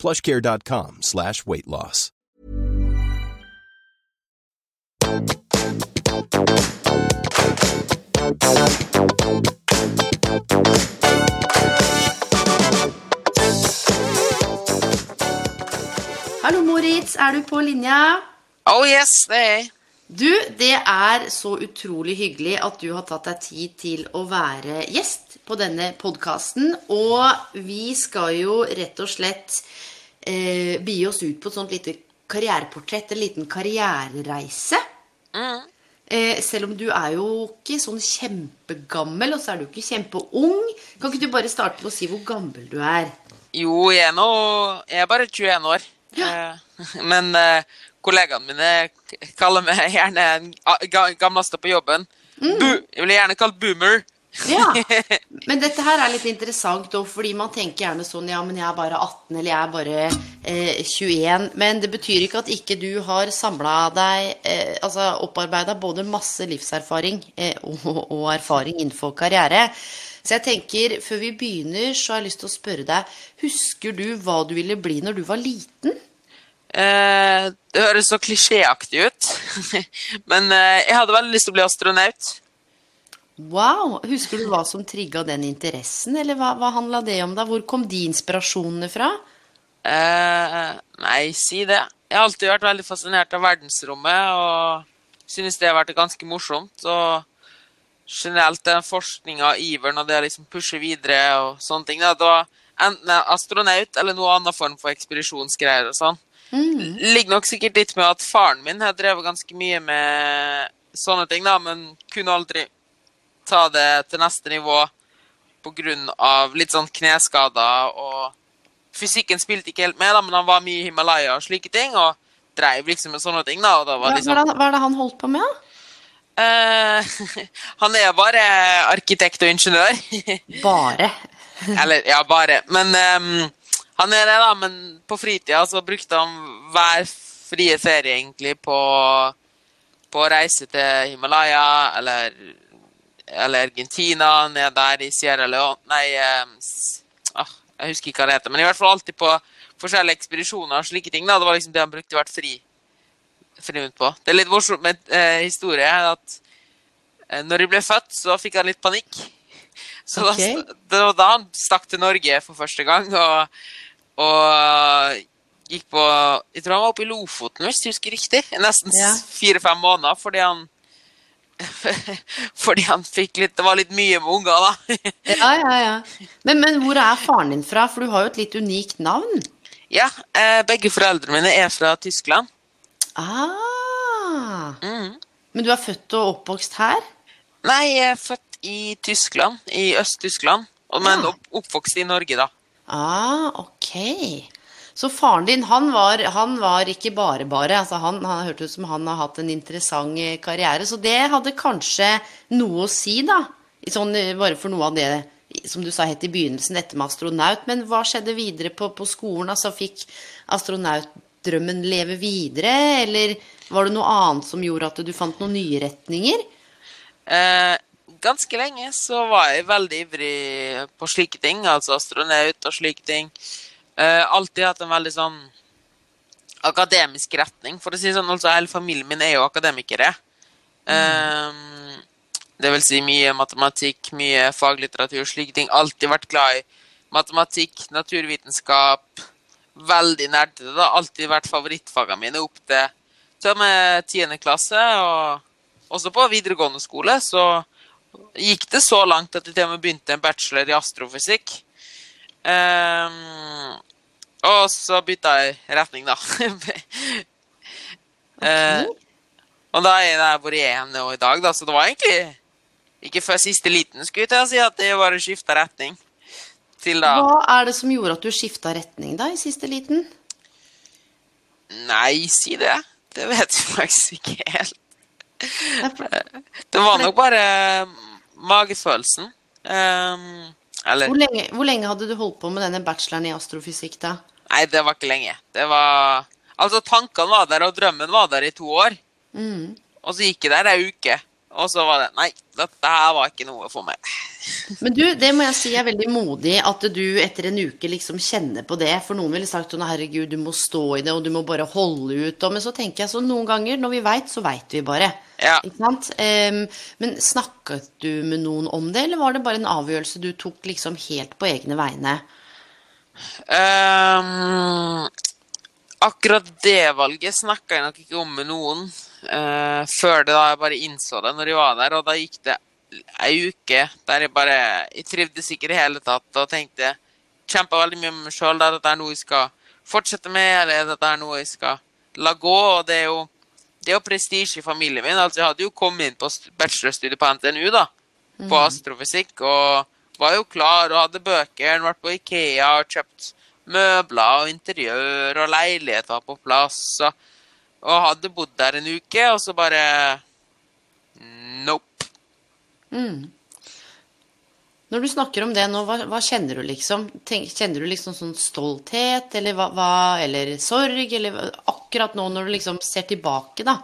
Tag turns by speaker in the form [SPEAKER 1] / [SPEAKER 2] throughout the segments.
[SPEAKER 1] plushcare.com slash weight loss.
[SPEAKER 2] Hallo, Moritz. Er du på linja?
[SPEAKER 3] Oh yes, det er jeg.
[SPEAKER 2] Du, det er så utrolig hyggelig at du har tatt deg tid til å være gjest på denne podkasten. Og vi skal jo rett og slett eh, bi oss ut på et sånt lite karriereportrett, en liten karrierereise. Eh, selv om du er jo ikke sånn kjempegammel, og så er du ikke kjempeung. Kan ikke du bare starte med å si hvor gammel du er?
[SPEAKER 3] Jo, jeg er nå Jeg er bare 21 år. Eh, Men eh, kollegaene mine kaller meg gjerne ga- gamleste på jobben. Bu jeg blir gjerne kalt boomer.
[SPEAKER 2] Ja, Men dette her er litt interessant, fordi man tenker gjerne sånn Ja, men jeg er bare 18, eller jeg er bare eh, 21. Men det betyr ikke at ikke du har samla deg eh, Altså opparbeida både masse livserfaring eh, og, og erfaring innenfor karriere. Så jeg tenker, før vi begynner, så har jeg lyst til å spørre deg Husker du hva du ville bli når du var liten?
[SPEAKER 3] Eh, det høres så klisjéaktig ut. Men eh, jeg hadde veldig lyst til å bli astronaut.
[SPEAKER 2] Wow! Husker du hva som trigga den interessen, eller hva, hva handla det om da? Hvor kom de inspirasjonene fra?
[SPEAKER 3] Eh, nei, si det. Jeg har alltid vært veldig fascinert av verdensrommet og synes det har vært ganske morsomt. Og generelt den forskninga og iveren og det å liksom pushe videre og sånne ting. Da. Det var enten astronaut eller noe annen form for ekspedisjonsgreier og sånn. Ligger nok sikkert litt med at faren min har drevet ganske mye med sånne ting, da, men kunne aldri ta det til neste nivå av litt sånn kneskader og Fysikken spilte ikke helt med, da, men han var mye i Himalaya og slike ting, og dreiv liksom med sånne ting. da, og da
[SPEAKER 2] Hva,
[SPEAKER 3] var
[SPEAKER 2] hva,
[SPEAKER 3] liksom...
[SPEAKER 2] er det, hva er det han holdt på med, da?
[SPEAKER 3] Eh, han er bare arkitekt og ingeniør.
[SPEAKER 2] Bare.
[SPEAKER 3] Eller, ja, bare. Men um, han er det, da. Men på fritida så brukte han hver frie ferie egentlig på, på å reise til Himalaya eller, eller Argentina, ned der i Sierra Leone Nei, eh, ah, jeg husker ikke hva det heter. Men i hvert fall alltid på forskjellige ekspedisjoner og slike ting. da, Det var liksom det han brukte hvert fri, friminutt på. Det er litt morsomt med eh, historie at eh, når jeg ble født, så fikk han litt panikk. Så
[SPEAKER 2] okay.
[SPEAKER 3] da, det var da han stakk til Norge for første gang og, og gikk på Jeg tror han var oppe i Lofoten, hvis jeg husker riktig. Nesten
[SPEAKER 2] Ja.
[SPEAKER 3] fire-fem måneder fordi han Fordi han fikk litt Det var litt mye med unger, da.
[SPEAKER 2] Ja, ja, ja. Men, men hvor er faren din fra? For du har jo et litt unikt navn.
[SPEAKER 3] ja, eh, begge foreldrene mine er fra Tyskland.
[SPEAKER 2] Ah.
[SPEAKER 3] Mm.
[SPEAKER 2] Men du er født og oppvokst her?
[SPEAKER 3] Nei, jeg er født i Tyskland, i Øst-Tyskland, men
[SPEAKER 2] Ja.
[SPEAKER 3] opp, oppvokst i Norge, da.
[SPEAKER 2] Ah, ok. Så faren din, han var, han var ikke bare bare. Altså han, han hørtes ut som han har hatt en interessant eh, karriere. Så det hadde kanskje noe å si, da. Sånn, eh, bare for noe av det som du sa helt i begynnelsen, dette med astronaut. Men hva skjedde videre på, på skolen? Altså fikk astronautdrømmen leve videre, eller var det noe annet som gjorde at du fant noen nye retninger?
[SPEAKER 3] Eh, ganske lenge så var jeg veldig ivrig på slike ting, altså astronaut og slike ting. Eh, alltid hatt en veldig sånn akademisk retning. For å si det sånn, altså hele familien min er jo akademikere. Eh, det vil si mye matematikk, mye faglitteratur, slike ting. Alltid vært glad i matematikk, naturvitenskap. Veldig nerdete. har Alltid vært favorittfagene mine opp til til og med tiende klasse. Og også på videregående skole så gikk det så langt at jeg til og med begynte en bachelor i astrofysikk. Ehm, og så bytta jeg retning, da. Eh, og da er jeg hvor jeg er nå i dag, da, så det var egentlig ikke før siste liten skulle jeg si at jeg bare skifta retning. Til da
[SPEAKER 2] Hva er det som gjorde at du skifta retning da, i siste liten?
[SPEAKER 3] Nei, si det. Det vet jeg faktisk ikke helt. Det var nok bare magefølelsen. Um, eller
[SPEAKER 2] Hvor lenge, hvor lenge hadde du holdt på med denne bacheloren i astrofysikk, da?
[SPEAKER 3] Nei, det var ikke lenge. Det var Altså, tankene var der, og drømmen var der i to år.
[SPEAKER 2] Mm.
[SPEAKER 3] Og så gikk jeg der ei uke, og så var det Nei, dette her var ikke noe for meg.
[SPEAKER 2] Men du, det må jeg si er veldig modig at du etter en uke liksom kjenner på det. For noen ville sagt sånn herregud, du må stå i det, og du må bare holde ut. Og, men så tenker jeg sånn noen ganger, når vi veit, så veit vi bare.
[SPEAKER 3] Ja.
[SPEAKER 2] Ikke sant? Um, men snakket du med noen om det, eller var det bare en avgjørelse du tok liksom helt på egne vegne?
[SPEAKER 3] Um, akkurat det valget snakka jeg nok ikke om med noen eh, før det da jeg bare innså det når jeg var der. Og da gikk det ei uke der jeg bare Jeg trivdes ikke i det hele tatt og tenkte Kjempa veldig mye med meg sjøl. Er dette noe jeg skal fortsette med, eller er dette noe jeg skal la gå? Og det er jo det er jo prestisje i familien min. altså Jeg hadde jo kommet inn på bachelorstudiet på NTNU, da, på astrofysikk, og var jo klar og hadde bøker, vært på Ikea og kjøpt møbler og interiør, og leiligheter på plass, og, og hadde bodd der en uke, og så bare Nope.
[SPEAKER 2] Mm. Når du snakker om det nå, hva, hva kjenner du liksom? Tenk, kjenner du liksom sånn stolthet, eller hva, hva Eller sorg, eller akkurat nå når du liksom ser tilbake, da?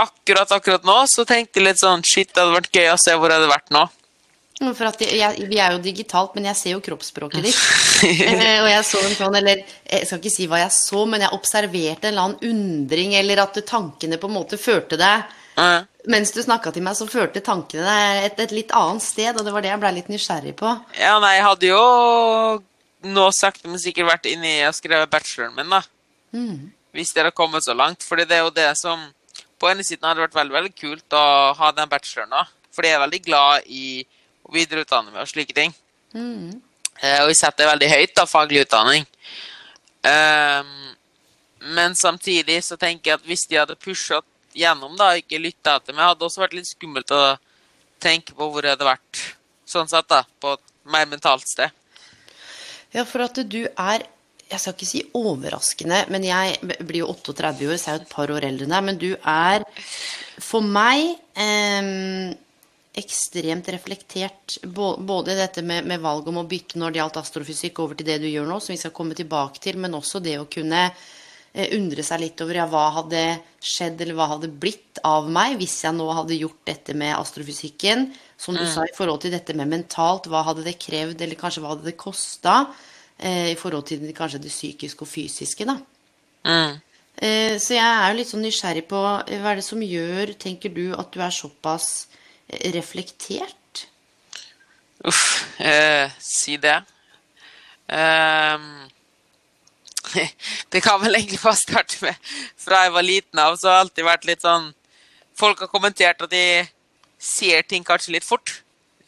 [SPEAKER 3] Akkurat akkurat nå så tenkte jeg litt sånn Shit, det hadde vært gøy å se hvor jeg hadde vært nå.
[SPEAKER 2] Mm, For at jeg, jeg, Vi er jo digitalt, men jeg ser jo kroppsspråket ditt. Eh, og jeg så en sånn, eller jeg skal ikke si hva jeg så, men jeg observerte en eller annen undring, eller at tankene på en måte førte deg
[SPEAKER 3] Eh,
[SPEAKER 2] Mens du snakka til meg, så førte tankene deg et, et litt annet sted, og det var det jeg blei litt nysgjerrig på.
[SPEAKER 3] Ja, nei, jeg hadde jo nå sakte, men sikkert vært inni og skrevet bacheloren min, da. Hvis dere har kommet så langt. Fordi det er jo det som På ene siden hadde det vært veldig veldig kult å ha den bacheloren, da. Fordi jeg er veldig glad i å videreutdanne meg og slike ting. Mm. og jeg setter veldig høyt, da, faglig utdanning. Ehm, men samtidig så tenker jeg at hvis de hadde pusha gjennom, da, og ikke lytta etter meg, hadde det også vært litt skummelt å tenke på hvor jeg hadde vært sånn sett, da, på et mer mentalt sted.
[SPEAKER 2] Ja, for at du er Jeg skal ikke si overraskende, men jeg blir jo 38 år, så jeg er jo et par år eldre enn deg. Men du er for meg em, ekstremt reflektert. Både dette med, med valget om å bytte når det gjaldt astrofysikk, over til det du gjør nå, som vi skal komme tilbake til, men også det å kunne eh, undre seg litt over ja, hva hadde skjedd, eller hva hadde blitt av meg hvis jeg nå hadde gjort dette med astrofysikken. Som du sa, i forhold til dette med mentalt, hva hadde det krevd, eller kanskje hva hadde det kosta? Eh, I forhold til kanskje det psykiske og fysiske, da.
[SPEAKER 3] Mm.
[SPEAKER 2] Eh, så jeg er jo litt sånn nysgjerrig på hva er det som gjør, tenker du, at du er såpass reflektert?
[SPEAKER 3] Uff, eh, si det. Ehm, det kan vel egentlig bare starte med Fra jeg var liten av, så har jeg alltid vært litt sånn Folk har kommentert at de ser ting kanskje litt fort.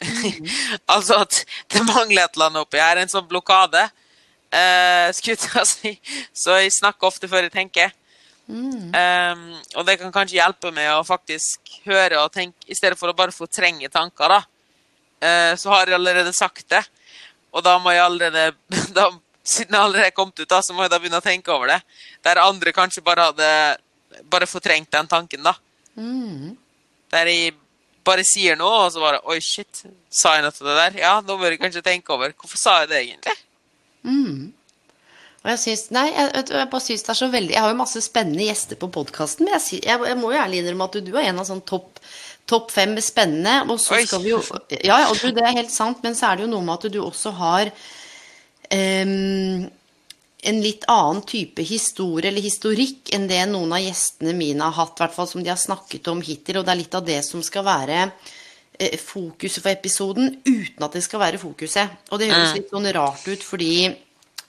[SPEAKER 3] altså at det mangler et eller annet oppi her. En sånn blokade. Eh, skutt, jeg til å si. Så jeg snakker ofte før jeg tenker. Ehm, og det kan kanskje hjelpe med å faktisk høre og tenke, i stedet for å bare fortrenge tanker, da. Uh, så har jeg allerede sagt det. Og da må jeg allerede da, Siden jeg allerede er kommet ut, da, så må jeg da begynne å tenke over det. Der andre kanskje bare hadde bare fortrengt den tanken, da. Der jeg bare sier noe, og så bare Oi, shit. Sa jeg noe til det der? Ja, nå bør jeg kanskje tenke over. Hvorfor sa jeg det egentlig?
[SPEAKER 2] Og jeg synes, nei, jeg, jeg bare synes det er så veldig Jeg har jo masse spennende gjester på podkasten, men jeg, jeg, jeg må jo ærlig innrømme at du, du er en av sånn topp topp fem med spennende. Og så
[SPEAKER 3] Oi.
[SPEAKER 2] skal vi jo Ja, ja, og du, det er helt sant, men så er det jo noe med at du også har um, en litt annen type historie eller historikk enn det noen av gjestene mine har hatt, i hvert fall som de har snakket om hittil. Og det er litt av det som skal være eh, fokuset for episoden, uten at det skal være fokuset. Og det høres litt sånn rart ut, fordi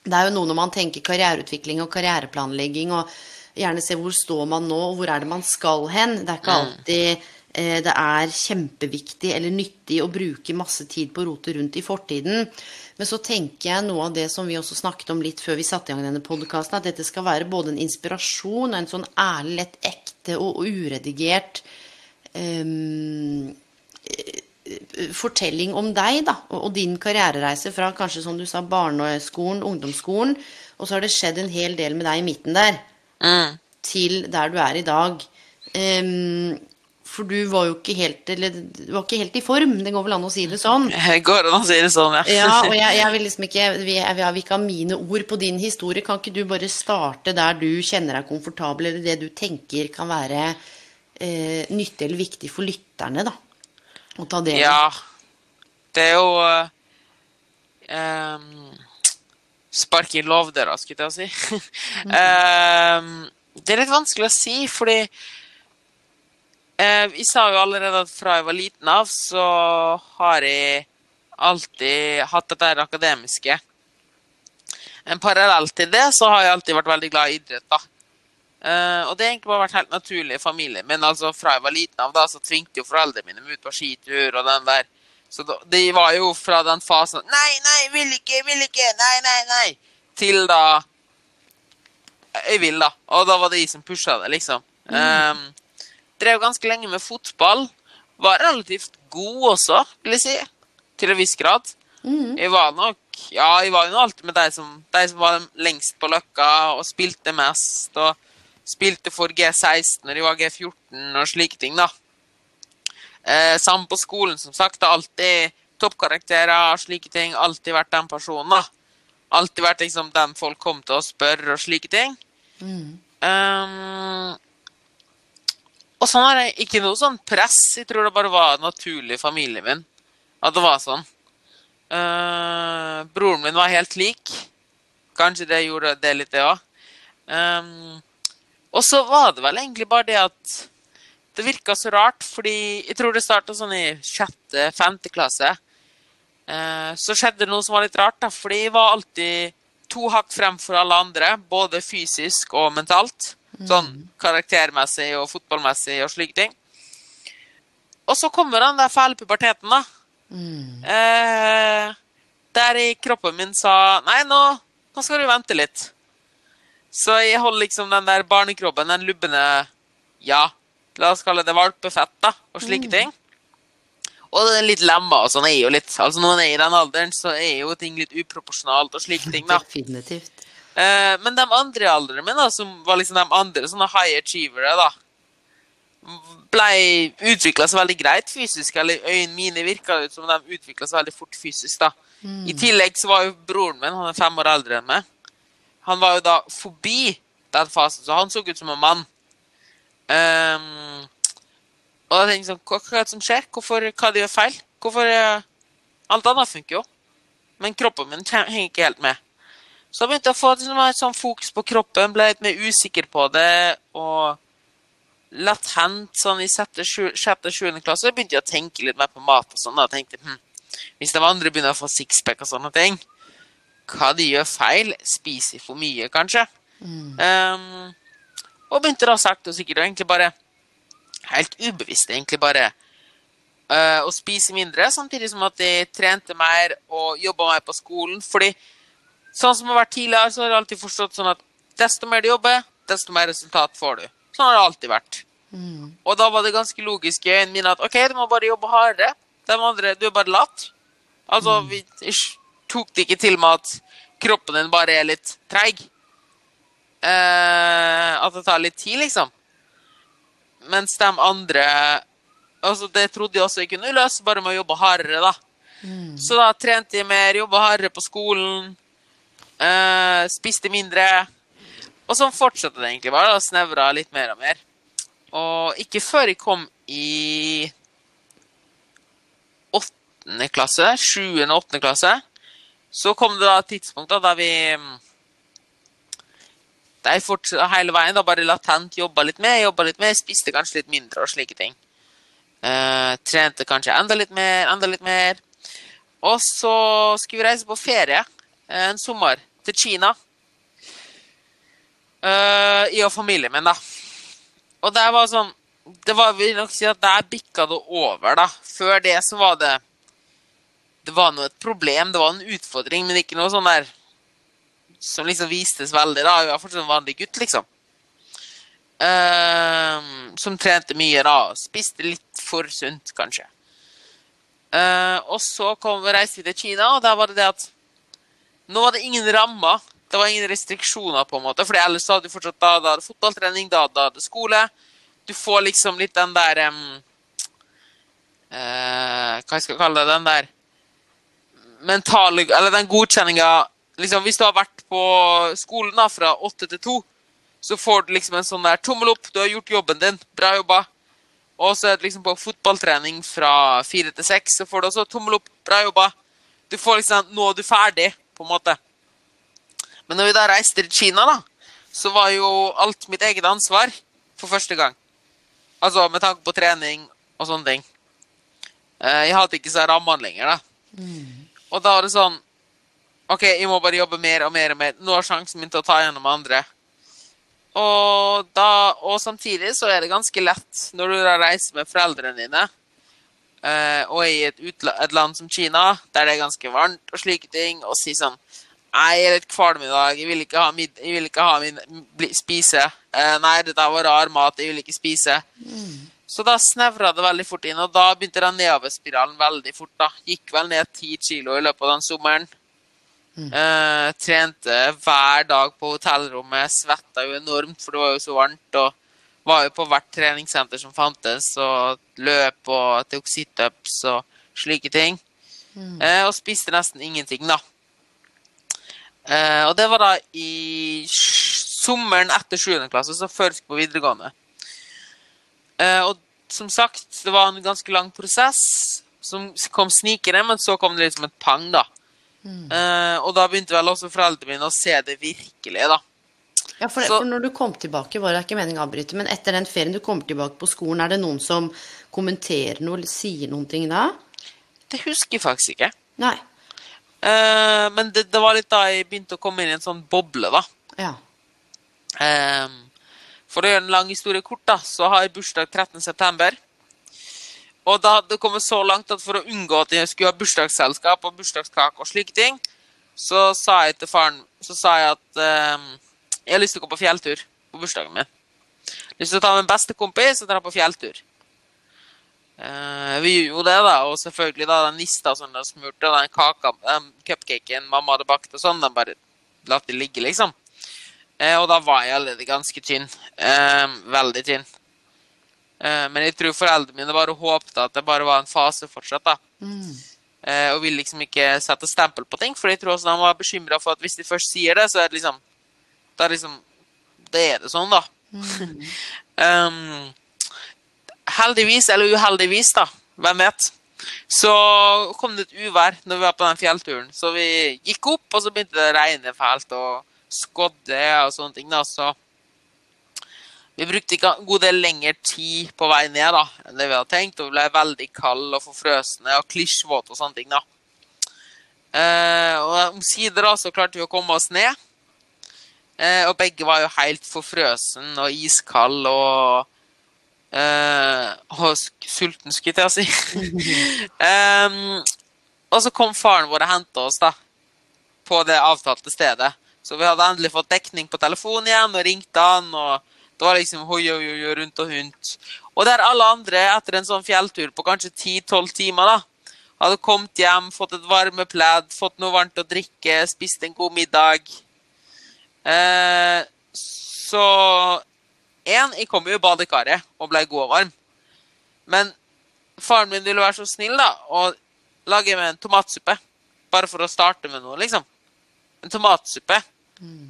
[SPEAKER 2] det er jo noe når man tenker karriereutvikling og karriereplanlegging, og gjerne se hvor står man nå, og hvor er det man skal hen. Det er ikke alltid eh, det er kjempeviktig eller nyttig å bruke masse tid på å rote rundt i fortiden. Men så tenker jeg noe av det som vi også snakket om litt før vi satte i gang denne podkasten, at dette skal være både en inspirasjon og en sånn ærlig, lett, ekte og uredigert ehm, fortelling om deg da, og, din karrierereise fra kanskje som du sa barneskolen, ungdomsskolen, og så har det skjedd en hel del med deg i midten der.
[SPEAKER 3] Mm.
[SPEAKER 2] til der du er i dag. Um, for du var jo ikke helt Eller du var ikke helt i form, det går vel an å si det sånn.
[SPEAKER 3] Går det an å si det sånn, ja?
[SPEAKER 2] Ja, og jeg, jeg vil liksom ikke vi, jeg, vil ikke ha mine ord på din historie. Kan ikke du bare starte der du kjenner deg komfortabel, eller det du tenker kan være eh, nyttig eller viktig for lytterne, da? Å ta del i.
[SPEAKER 3] Ja. Det er jo um, Sparke i låvdøra, skulle jeg si. um, det er litt vanskelig å si, fordi eh, Vi sa jo allerede at fra jeg var liten av, så har jeg alltid hatt dette akademiske. En parallell til det så har jeg alltid vært veldig glad i idrett, da. Eh, og det har egentlig bare vært helt naturlig i familien min. altså Fra jeg var liten av, da, så tvingte jo foreldrene mine meg ut på skitur og den der. Så da, de var jo fra den fasen Nei, nei, vil ikke, vil ikke, nei, nei, nei. Til da Jeg vil, da. Og da var det de som pusha det, liksom. Um, drev ganske lenge med fotball. Var relativt god også, vil jeg si. Til en viss grad. Jeg var nok Ja, jeg var jo alltid med de som, de som var lengst på løkka og spilte mest. Og spilte for G16 når jeg var G14 og slike ting, da. Eh, sammen på skolen, som sagt. Har alltid toppkarakterer og slike ting. Alltid vært den personen, da. Alltid vært liksom den folk kom til å spørre og slike ting. Um, og sånn har jeg ikke noe sånn press. Jeg tror det bare var naturlig i familien min at det var sånn. Uh, broren min var helt lik. Kanskje det gjorde det litt, det òg. Um, og så var det vel egentlig bare det at det virka så rart, fordi jeg tror det starta sånn i sjette-femte klasse. Eh, så skjedde det noe som var litt rart, da, fordi jeg var alltid to hakk fremfor alle andre, både fysisk og mentalt. Sånn karaktermessig og fotballmessig og slike ting. Og så kommer den der fæle puberteten, da. Eh, der i kroppen min sa Nei, nå, nå skal du vente litt. Så jeg holder liksom den der barnekroppen, den lubne Ja, la oss kalle det valpefett, da, og slike ting. Og det er litt lemma og sånn er jo litt Altså når man er i den alderen, så er jo ting litt uproporsjonalt og slike ting, da.
[SPEAKER 2] Definitivt.
[SPEAKER 3] Eh, men de andre i alderen min, da, som var liksom de andre sånne high achievere, da, blei utvikla så veldig greit fysisk. Eller øynene mine virka ut som de utvikla seg veldig fort fysisk, da. I tillegg så var jo broren min, han er fem år eldre enn meg, han var jo da forbi den fasen, så han så ut som en mann. Um, og jeg tenkte sånn, hva, er det som skjer? Hvorfor, hva de gjør feil? Hvorfor uh, Alt annet funker jo. Men kroppen min henger ikke helt med. Så da begynte jeg å få liksom, et sånn fokus på kroppen, ble litt mer usikker på det. Og latent sånn i sjette og sjuende klasse begynte jeg å tenke litt mer på mat og sånn. Da jeg tenkte hm, hvis de andre begynner å få sixpack og sånne ting, hva de gjør feil? Spiser for mye, kanskje? Ehm, og begynte da sakte og sikkert å egentlig bare Helt ubevisst, egentlig bare uh, å spise mindre, samtidig som at de trente mer og jobba mer på skolen. Fordi sånn som det har vært tidligere, så har jeg alltid forstått sånn at desto mer du jobber, desto mer resultat får du. Sånn har det alltid vært. Og da var det ganske logisk i øynene mine at OK, du må bare jobbe hardere. De andre, du er bare lat. Altså, vi ish, tok det ikke til med at kroppen din bare er litt treig. Eh, at det tar litt tid, liksom. Mens de andre Altså, det trodde jeg også jeg kunne løse bare med å jobbe hardere, da. Så da trente jeg mer, jobba hardere på skolen, eh, spiste mindre. Og sånn fortsatte det egentlig bare. da, Snevra litt mer og mer. Og ikke før jeg kom i åttende klasse, sjuende og åttende klasse, så kom det da et tidspunkt da, der vi mm, Der jeg hele veien da bare latent jobba litt mer, jobba litt mer, spiste kanskje litt mindre og slike ting. Eh, trente kanskje enda litt mer, enda litt mer. Og så skulle vi reise på ferie eh, en sommer til Kina. Eh, I og familien min, da. Og det var sånn Det var, vil nok si at der bikka det over, da. Før det så var det Det var noe et problem, det var en utfordring, men ikke noe sånn der som liksom vistes veldig, da. Jeg var fortsatt en vanlig gutt, liksom. Uh, som trente mye, da. Spiste litt for sunt, kanskje. Uh, og så kom, reiste vi til Kina, og der var det det at Nå var det ingen rammer. Det var ingen restriksjoner, på en måte, for ellers hadde du fortsatt da, da hadde fotballtrening, da, da hadde skole. Du får liksom litt den der um, uh, Hva skal jeg kalle det? Den der mentale Eller den godkjenninga liksom, Hvis du har vært på skolen da, fra åtte til to, så får du liksom en sånn der tommel opp, du har gjort jobben din, bra jobba. Og så liksom på fotballtrening fra fire til seks, så får du også tommel opp, bra jobba. Du får liksom Nå er du ferdig, på en måte. Men når vi da reiste til Kina, da, så var jo alt mitt eget ansvar for første gang. Altså med tanke på trening og sånne ting. Eh, jeg hadde ikke så rammene lenger, da. Mm. Og da var det sånn OK, jeg må bare jobbe mer og mer og mer. Nå er sjansen min til å ta gjennom andre. Og, da, og samtidig så er det ganske lett når du reiser med foreldrene dine eh, og er i et, et, land som Kina, der det er ganske varmt og slike ting, og si sånn Nei, jeg er litt kvalm i dag. Jeg vil ikke ha, mid jeg vil ikke ha min spise. Eh, nei, dette var rar mat. Jeg vil ikke spise. Mm. Så da snevra det veldig fort inn, og da begynte den nedoverspiralen veldig fort. da. Gikk vel ned ti kilo i løpet av den sommeren. Mm. Uh, trente hver dag på hotellrommet. Svetta jo enormt, for det var jo så varmt. Og var jo på hvert treningssenter som fantes, og løp og tok situps og slike ting. Mm. Uh, og spiste nesten ingenting, da. Uh, og det var da i sommeren etter 7. klasse, så før jeg på videregående. Uh, og som sagt, det var en ganske lang prosess som kom snikende, men så kom det litt som et pang, da. Mm. Uh, og da begynte vel også foreldrene mine å se det virkelig, da.
[SPEAKER 2] Ja, for, for, når du kom tilbake, var det ikke meningen å avbryte, men etter den ferien du kommer tilbake på skolen, er det noen som kommenterer noe eller sier noen ting da?
[SPEAKER 3] Det husker jeg faktisk ikke.
[SPEAKER 2] Nei.
[SPEAKER 3] Uh, men det, det, var litt da jeg begynte å komme inn i en sånn boble, da.
[SPEAKER 2] Ja.
[SPEAKER 3] Um, for å gjøre en lang historie kort, da, så har jeg bursdag 13.9. Og da hadde det kommet så langt at for å unngå at jeg skulle ha bursdagsselskap og bursdagskake og slike ting, så sa jeg til faren så sa jeg at eh, jeg har lyst til å gå på fjelltur på bursdagen min. Lyst til å ta med beste bestekompis og dra på fjelltur. Eh, vi gjorde jo det, da. Og selvfølgelig da den nista som de smurte, den kaka, den cupcaken mamma hadde bakt og sånn, den bare latt de ligge, liksom. Uh, og da var jeg allerede ganske tynn. Eh, veldig tynn. men jeg tror foreldrene mine bare håpte at det bare var en fase fortsatt, da. Mm. og ville liksom ikke sette stempel på ting, for jeg tror også de var bekymra for at hvis de først sier det, så er det liksom Da er liksom Det er det sånn, da. Mm. um, heldigvis, eller uheldigvis, da, hvem vet, så kom det et uvær når vi var på den fjellturen. Så vi gikk opp, og så begynte det å regne fælt og skodde og sånne ting. da, så vi brukte ikke en god del lengre tid på vei ned da, enn det vi hadde tenkt, og ble veldig kalde og forfrøsne og klissvåte og sånne ting. da. Eh, og Omsider så klarte vi å komme oss ned. Eh, og begge var jo helt forfrøsen og iskald og eh, og sulten, skulle jeg si. um, og så kom faren vår og henta oss da, på det avtalte stedet. Så vi hadde endelig fått dekning på telefonen igjen og ringte han. og Det var liksom hoi, hoi, hoi, rundt og rundt. Og der alle andre etter en sånn fjelltur på kanskje 10-12 timer da, hadde kommet hjem, fått et varmepledd, fått noe varmt å drikke, spist en god middag. eh, så Én, jeg kom jo i badekaret og ble god og varm. Men faren min ville være så snill da, og lage meg en tomatsuppe. Bare for å starte med noe, liksom. En tomatsuppe.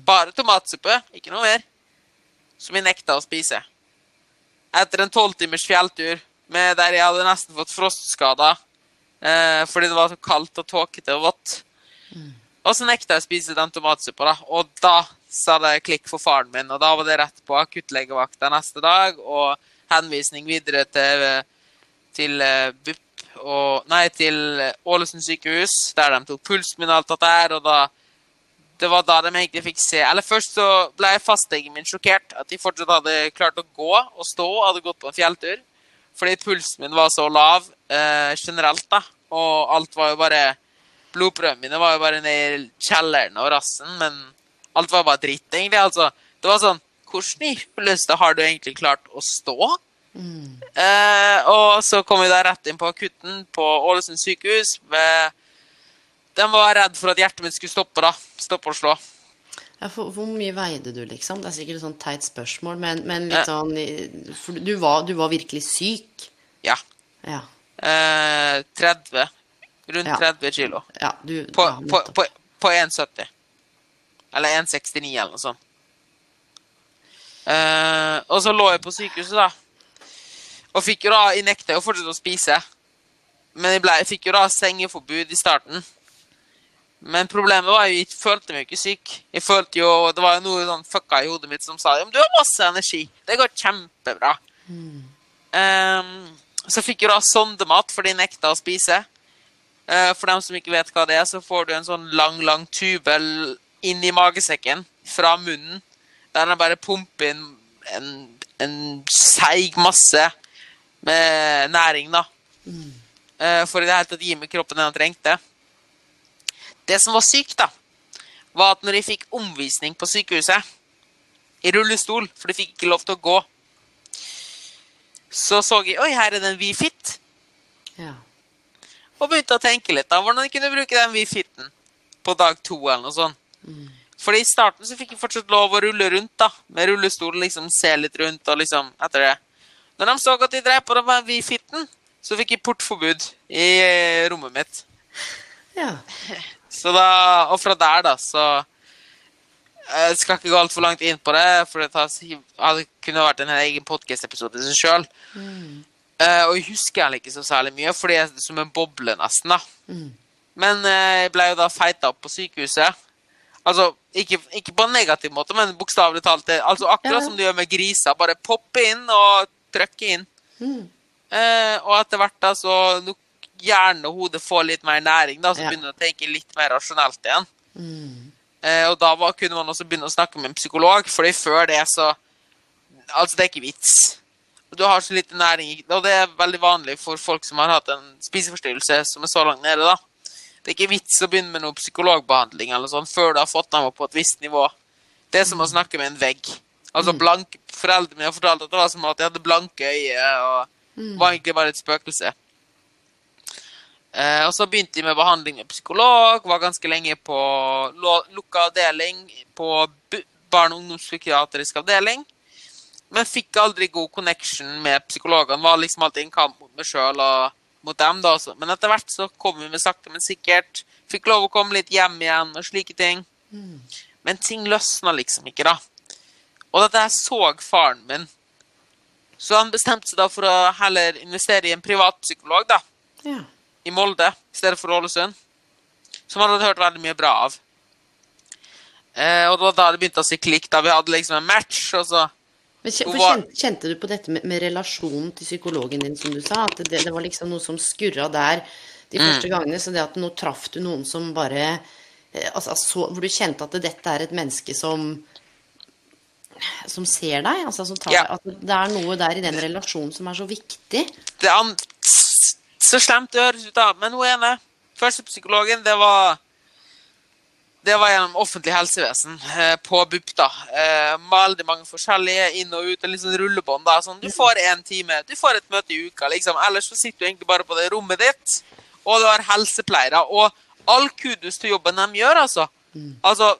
[SPEAKER 3] Bare tomatsuppe, ikke noe mer. Som jeg nekta å spise. Etter en tolvtimers fjelltur der jeg hadde nesten fått frostskader eh, fordi det var så kaldt og tåkete og vått. Og så nekta jeg å spise den tomatsuppa, da. Og da sa det klikk for faren min, og da var det rett på akuttlegevakta neste dag og henvisning videre til, til eh, BUP og Nei, til Ålesund sykehus, der de tok pulsen min og alt dette her, og da det var da de egentlig fikk se Eller først så ble fastlegen min sjokkert. At de fortsatt hadde klart å gå og stå og hadde gått på en fjelltur. Fordi pulsen min var så lav eh, generelt, da. Og alt var jo bare Blodprøvene mine var jo bare ned i kjelleren og rassen, men alt var bare dritt, egentlig. Altså, det var sånn Hvordan i huleste har du egentlig klart å stå? Mm. Eh, og så kom vi da rett inn på akutten på Ålesund sykehus. Med, de var redd for at hjertet mitt skulle stoppe, da. Stoppe å slå.
[SPEAKER 2] Ja, for, Hvor mye veide du, liksom? Det er sikkert et sånn teit spørsmål, men, men litt sånn For du var, du var virkelig syk?
[SPEAKER 3] Ja.
[SPEAKER 2] Ja.
[SPEAKER 3] Eh, 30. Rundt
[SPEAKER 2] Ja.
[SPEAKER 3] 30 kilo.
[SPEAKER 2] ja du
[SPEAKER 3] På, på, på, på 1,70. Eller 1,69 eller noe sånt. Eh, og så lå jeg på sykehuset, da. Og fikk jo da Jeg nekta jo fortsatt å spise. Men jeg, ble, jeg fikk jo da sengeforbud i starten. Men problemet var jo jeg følte meg ikke syk. Jeg følte jo, Det var jo noe sånn fucka i hodet mitt som sa jo, du har masse energi. Det går kjempebra. Ehm, så fikk jeg da sondemat for de nekta å spise. Uh, for dem som ikke vet hva det er, så får du en sånn lang, lang tube inn i magesekken fra munnen. Der den bare pumper inn en, en seig masse med næring, da. Eh, for i det hele tatt gi meg kroppen den trengte. Det som var sykt, da, var at når de fikk omvisning på sykehuset i rullestol, for de fikk ikke lov til å gå, så så jeg Oi, her er det en Wii-Fit.
[SPEAKER 2] Ja.
[SPEAKER 3] Og begynte å tenke litt da, hvordan de kunne bruke den Wii-Fiten på dag to eller noe sånt. Fordi i starten så fikk jeg fortsatt lov å rulle rundt da, med rullestol, liksom se litt rundt og liksom, etter det. Når de så at de drev på den Wii-Fiten, så fikk jeg portforbud i eh, rommet mitt.
[SPEAKER 2] ja.
[SPEAKER 3] Så da, og fra der da, så Jeg skal ikke gå altfor langt inn på det, for det hadde kunne vært en egen podcast-episode i seg sjøl. og jeg husker egentlig ikke så særlig mye, fordi jeg er som en boble, nesten. da. Men uh, jeg ble jo da feita opp på sykehuset. Altså, ikke, ikke på en negativ måte, men bokstavelig talt. Altså akkurat
[SPEAKER 2] Ja.
[SPEAKER 3] som du gjør med griser. Bare poppe inn og trykke inn. Eh, og etter hvert da, så nok hjernen og hodet får litt mer næring, da, så
[SPEAKER 2] Ja.
[SPEAKER 3] begynner du å tenke litt mer rasjonelt igjen. Eh, og da var, kunne man også begynne å snakke med en psykolog, fordi før det så Altså, det er ikke vits. Du har så lite næring, og det er veldig vanlig for folk som har hatt en spiseforstyrrelse som er så langt nede, da. Det er ikke vits å begynne med noe psykologbehandling eller sånn før du har fått dem opp på et visst nivå. Det er som å snakke med en vegg. Altså, blank, Foreldrene mine har fortalt at det var som at de hadde blanke øyne og var egentlig bare et spøkelse. Eh, og så begynte jeg med behandling med psykolog, var ganske lenge på lukka avdeling på barne- og ungdomspsykiatrisk avdeling. Men fikk aldri god connection med psykologene. Var liksom alltid en kamp mot meg sjøl og mot dem. da også. Men etter hvert så kom vi med sakte, men sikkert. Fikk lov å komme litt hjem igjen og slike ting. Men ting løsna liksom ikke, da. Og dette her så faren min. Så han bestemte seg da for å heller investere i en privat psykolog, da
[SPEAKER 2] ja.
[SPEAKER 3] I Molde i stedet for Ålesund. Som han hadde hørt veldig mye bra av. Eh, og det var da det begynte å si klikk. da Vi hadde liksom en match, og så
[SPEAKER 2] Men kjente, kjente du på dette med, med relasjonen til psykologen din, som du sa? At det, det var liksom noe som skurra der de
[SPEAKER 3] Mm.
[SPEAKER 2] første gangene? Så det at nå traff du noen som bare eh, altså, så, Hvor du kjente at dette er et menneske som som ser deg? Altså, som tar,
[SPEAKER 3] Ja.
[SPEAKER 2] At det er noe der i den relasjonen som er så viktig?
[SPEAKER 3] det an Så slemt det høres ut, da. Men hun ene, førstepsykologen, det var det var gjennom offentlig helsevesen eh, på BUP. da. Eh, veldig mange forskjellige inn og ut. Litt sånn rullebånd. da. Sånn, du får én time, du får et møte i uka. liksom. Ellers så sitter du egentlig bare på det rommet ditt, og du har helsepleiere. Og all kudos til jobben de gjør, altså. Altså,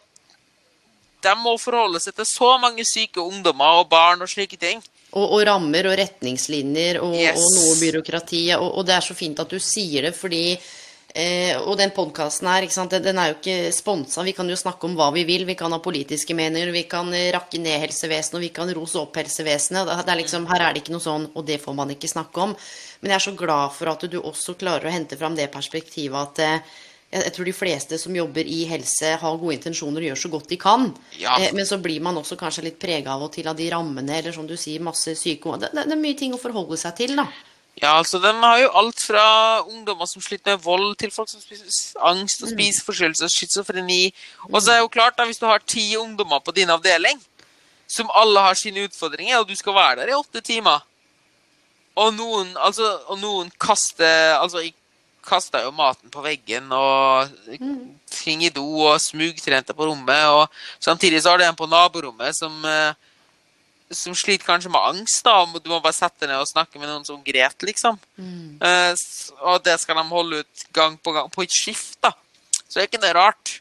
[SPEAKER 3] De må forholde seg til så mange syke ungdommer og barn og slike ting.
[SPEAKER 2] Og, og rammer og retningslinjer og,
[SPEAKER 3] Yes.
[SPEAKER 2] og noe byråkrati. Og, og det er så fint at du sier det, fordi eh, Og den podkasten her, den- den er jo ikke sponsa. Vi kan jo snakke om hva vi vil. Vi kan ha politiske meninger, vi kan rakke ned helsevesenet, og vi kan rose opp helsevesenet. Det er liksom, her er det ikke noe sånn, og det får man ikke snakke om. Men jeg er så glad for at du også klarer å hente fram det perspektivet at eh, jeg tror de fleste som jobber i helse, har gode intensjoner og gjør så godt de kan.
[SPEAKER 3] Ja.
[SPEAKER 2] Eh, Men så blir man også kanskje litt prega av og til av de rammene, eller som du sier, masse syke det, det, er mye ting å forholde seg til, da.
[SPEAKER 3] Ja, altså De har jo alt fra ungdommer som sliter med vold, til folk som spiser angst og spiseforstyrrelser, schizofreni. Og så er det jo klart, da, hvis du har ti ungdommer på din avdeling, som alle har sine utfordringer, og du skal være der i åtte timer Og noen, altså, og noen kaster Altså, jeg kasta jo maten på veggen og ting i do og smugtrente på rommet. Og samtidig så har du en på naborommet som eh, som sliter kanskje med angst. da, og Du må bare sette ned og snakke med noen som gret, liksom. Mm. og det skal de holde ut gang på gang, på et skift, da. Så det er ikke noe rart.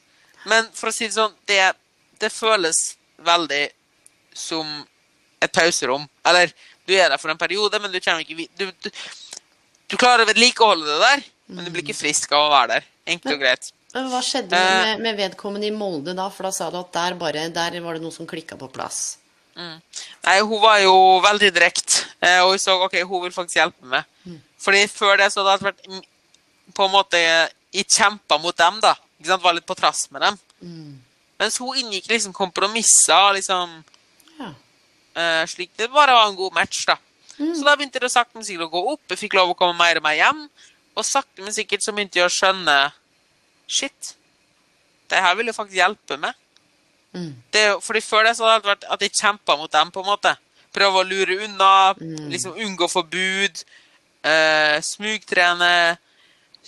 [SPEAKER 3] Men for å si det sånn, det, det føles veldig som et pauserom. Eller du er der for en periode, men du kommer ikke videre du, du, du klarer å vedlikeholde det der, men du blir ikke frisk av å være der. Enkelt og greit.
[SPEAKER 2] Men Hva skjedde
[SPEAKER 3] Eh.
[SPEAKER 2] med, med vedkommende i Molde da? For da sa du at der, bare, der var det noe som klikka på plass.
[SPEAKER 3] Nei, hun var jo veldig direkte, eh, og hun så ok, hun vil faktisk hjelpe meg. Fordi før det så hadde jeg vært på en måte i kjempa mot dem, da. Ikke sant? Var litt på trass med dem. Mens hun inngikk liksom kompromisser, liksom
[SPEAKER 2] Ja.
[SPEAKER 3] uh, slik det bare var en god match, da. Så da begynte det sakte, men sikkert å gå opp. Jeg fikk lov å komme mer og mer hjem. Og sakte, men sikkert så begynte jeg å skjønne Shit, det her vil jo faktisk hjelpe meg. Det, er fordi Før det så hadde det vært at jeg kjempa mot dem, på en måte. Prøve å lure unna, liksom unngå forbud. Eh, smugtrene.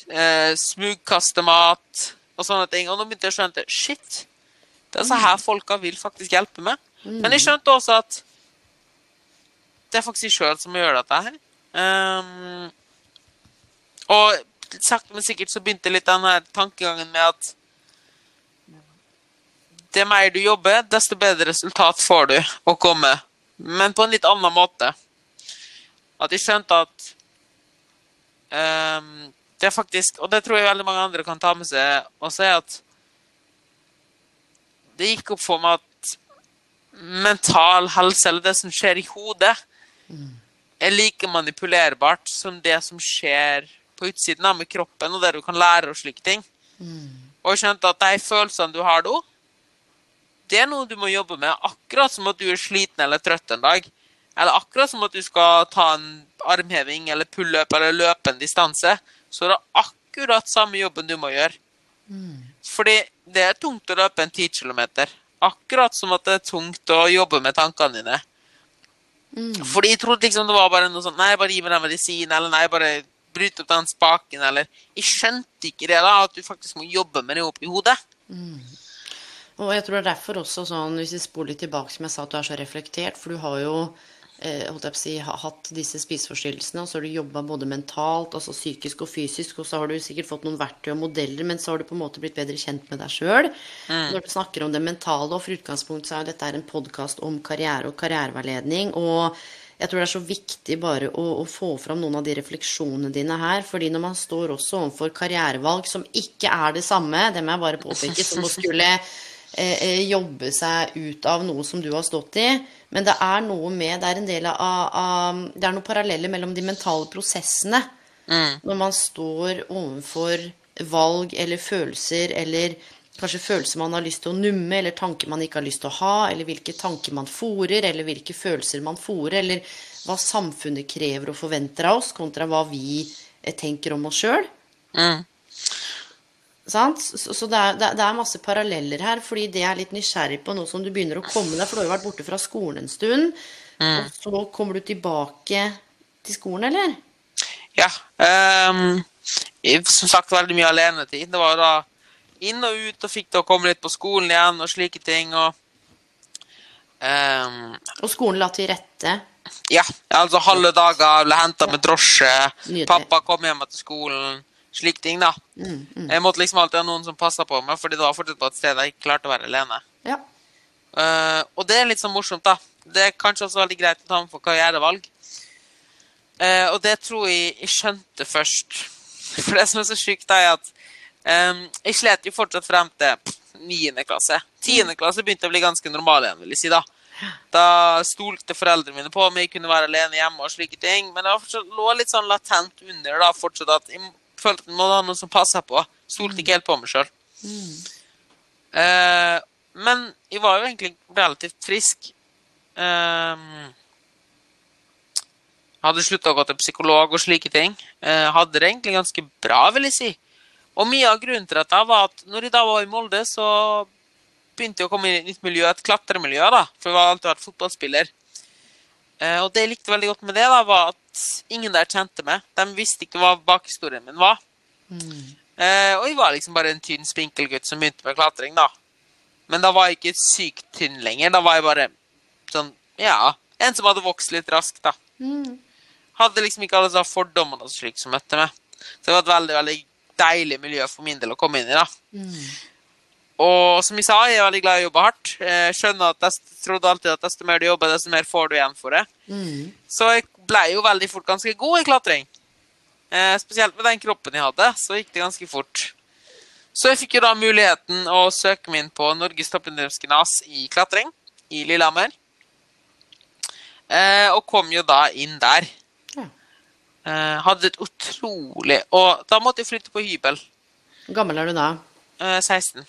[SPEAKER 3] Eh, smugkaste mat og sånne ting. Og nå begynte jeg å skjønne shit, det er så her folka vil faktisk hjelpe meg. Men jeg skjønte også at det er faktisk jeg sjøl som gjør dette her. Ehm, og sakte, men sikkert så begynte litt den her tankegangen med at det mer du jobber, desto bedre resultat får du å komme. Men på en litt annen måte. At jeg skjønte at um, det er faktisk Og det tror jeg veldig mange andre kan ta med seg også, er at det gikk opp for meg at mental helse, eller det som skjer i hodet, er like manipulerbart som det som skjer på utsiden av med kroppen, og der du kan lære og slike ting. Og skjønt at de følelsene du har da, det er noe du må jobbe med, akkurat som at du er sliten eller trøtt en dag. Eller akkurat som at du skal ta en armheving eller pull-up eller løpe en distanse. Så er det akkurat samme jobben du må gjøre. Fordi det er tungt å løpe en 10 km. Akkurat som at det er tungt å jobbe med tankene dine. Fordi jeg trodde liksom det var bare noe sånn Nei, bare gi meg den medisinen, eller nei, bare bryt opp den spaken, eller Jeg skjønte ikke det, da, at du faktisk må jobbe med det oppi hodet.
[SPEAKER 2] Og jeg tror det er derfor også sånn, hvis vi spoler litt tilbake, som jeg sa, at du er så reflektert, for du har jo eh, holdt jeg på å si, hatt disse spiseforstyrrelsene, og så har du jobba både mentalt, altså psykisk og fysisk, og så har du sikkert fått noen verktøy og modeller, men så har du på en måte blitt bedre kjent med deg sjøl. Når du snakker om det mentale, og for utgangspunktet så er jo dette en podkast om karriere og karriereveiledning, og jeg tror det er så viktig bare å, å få fram noen av de refleksjonene dine her. fordi når man står også overfor karrierevalg som ikke er det samme, det må jeg bare påpeke, som å skulle eh, eh, jobbe seg ut av noe som du har stått i. Men det er noe med Det er en del av, av Det er noen paralleller mellom de mentale prosessene. Når man står overfor valg eller følelser eller kanskje følelser man har lyst til å numme, eller tanker man ikke har lyst til å ha, eller hvilke tanker man fòrer, eller hvilke følelser man fòrer, eller hva samfunnet krever og forventer av oss, kontra hva vi eh, tenker om oss sjøl.
[SPEAKER 3] Mm.
[SPEAKER 2] Sant? Så, så det, er, det, masse paralleller her, fordi det er litt nysgjerrig på nå som du begynner å komme deg, for du har jo vært borte fra skolen en stund, og så kommer du tilbake til skolen, eller?
[SPEAKER 3] Ja. Um, som sagt, veldig mye alenetid. Det var jo da inn og ut og fikk til å komme litt på skolen igjen og slike ting. og um,
[SPEAKER 2] Og skolen la til rette.
[SPEAKER 3] Ja, altså halve dager ble henta med drosje.
[SPEAKER 2] Nydelig.
[SPEAKER 3] Pappa kom hjem til skolen. Slike ting, da. Jeg måtte liksom alltid ha noen som passa på meg, fordi det var fortsatt på et sted jeg ikke klarte å være alene.
[SPEAKER 2] Ja.
[SPEAKER 3] Uh, og det er litt sånn morsomt, da. Det er kanskje også veldig greit å ta med for karrierevalg. Uh, og det tror jeg jeg skjønte først. For det som er så sjukt, er at jeg slet jo fortsatt frem til niende klasse. Tiende klasse begynte å bli ganske normal igjen, vil jeg si. Da Da stolte foreldrene mine på meg, jeg kunne være alene hjemme og slike ting. Men det var lå litt sånn latent under da, fortsatt at jeg følte at måtte ha noen som passa på. Stolte ikke helt på meg sjøl. Uh, men jeg var jo egentlig relativt frisk. Ehm, hadde slutta å gå til psykolog og slike ting. Uh, hadde det egentlig ganske bra, vil jeg si. Og mye av grunnen til dette var at når jeg da var i Molde, så begynte jeg å komme inn i et nytt miljø, et klatremiljø, da. For jeg har alltid vært fotballspiller. Eh, og det jeg likte veldig godt med det, da, var at ingen der kjente meg. De visste ikke hva bakhistorien min var. Mm. og jeg var liksom bare en tynn, spinkel gutt som begynte med klatring, da. Men da var jeg ikke sykt tynn lenger. Da var jeg bare sånn, ja, en som hadde vokst litt raskt, da. Hadde liksom ikke alle de fordommene og slik som møtte meg. Så det var et veldig, veldig deilig miljø for min del å komme inn i, da. og som jeg sa, jeg er veldig glad i å jobbe hardt. Jeg skjønner at jeg trodde alltid at desto mer du jobber, desto mer får du igjen for det. Så jeg ble jo veldig fort ganske god i klatring. Eh, spesielt med den kroppen jeg hadde, så gikk det ganske fort. Så jeg fikk jo da muligheten å søke meg inn på Norges toppidrettsgymnas i klatring i Lillehammer. Eh, og kom jo da inn der. Eh, hadde et utrolig Og da måtte jeg flytte på hybel.
[SPEAKER 2] Hvor gammel er du da?
[SPEAKER 3] Eh, 16.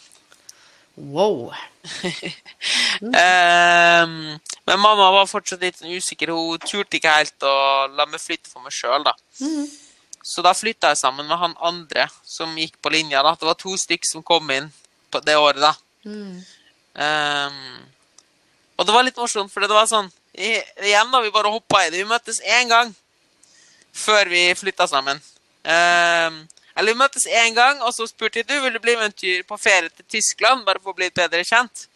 [SPEAKER 2] Wow.
[SPEAKER 3] Ehm, men mamma var fortsatt litt usikker. Hun turte ikke helt å la meg flytte for meg sjøl, da. Så da flytta jeg sammen med han andre som gikk på linja. da. Det var to stykk som kom inn på det året, da. Ehm, og det var litt morsomt, for det var sånn Igjen da vi bare hoppa i det. Vi møttes én gang før vi flytta sammen. Ehm, eller vi møttes én gang, og så spurte jeg du vil du bli med en tur på ferie til Tyskland, bare for å bli bedre kjent.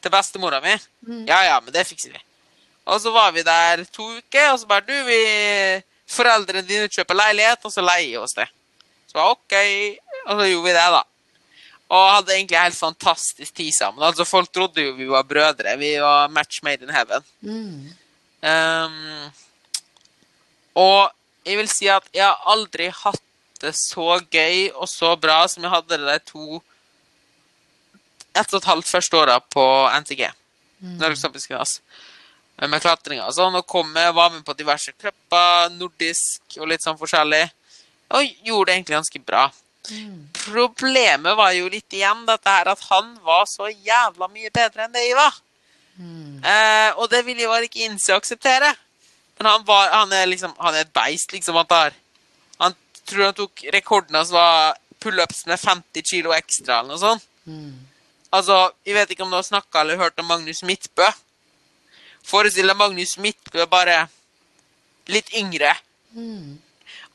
[SPEAKER 3] Til bestemora mi. Ja ja, men det fikser vi. Og så var vi der to uker, og så bare du, vi Foreldrene dine kjøper leilighet, og så leier vi oss det. Så var OK, og så gjorde vi det, da. Og hadde egentlig helt fantastisk tid sammen. Altså, Folk trodde jo vi var brødre. Vi var match made in heaven. Um, og jeg vil si at jeg har aldri hatt det så gøy og så bra som jeg hadde det de to ett og et halvt første åra på NTG. Mm. Toppidrettsgymnas. Med klatringa og sånn. Og kom med, var med på diverse cuper, nordisk og litt sånn forskjellig. Og gjorde det egentlig ganske bra. Problemet var jo litt igjen dette her at han var så jævla mye bedre enn det jeg var. Eh, og det ville jeg bare ikke innse og akseptere. Men han, var, han er liksom Han er et beist, liksom. Han tar Han tror han tok rekorden hans var pullups med 50 kilo ekstra, eller noe sånt. Altså, jeg vet ikke om du har snakka eller hørt om Magnus Midtbø. Forestill deg Magnus Midtbø bare litt yngre.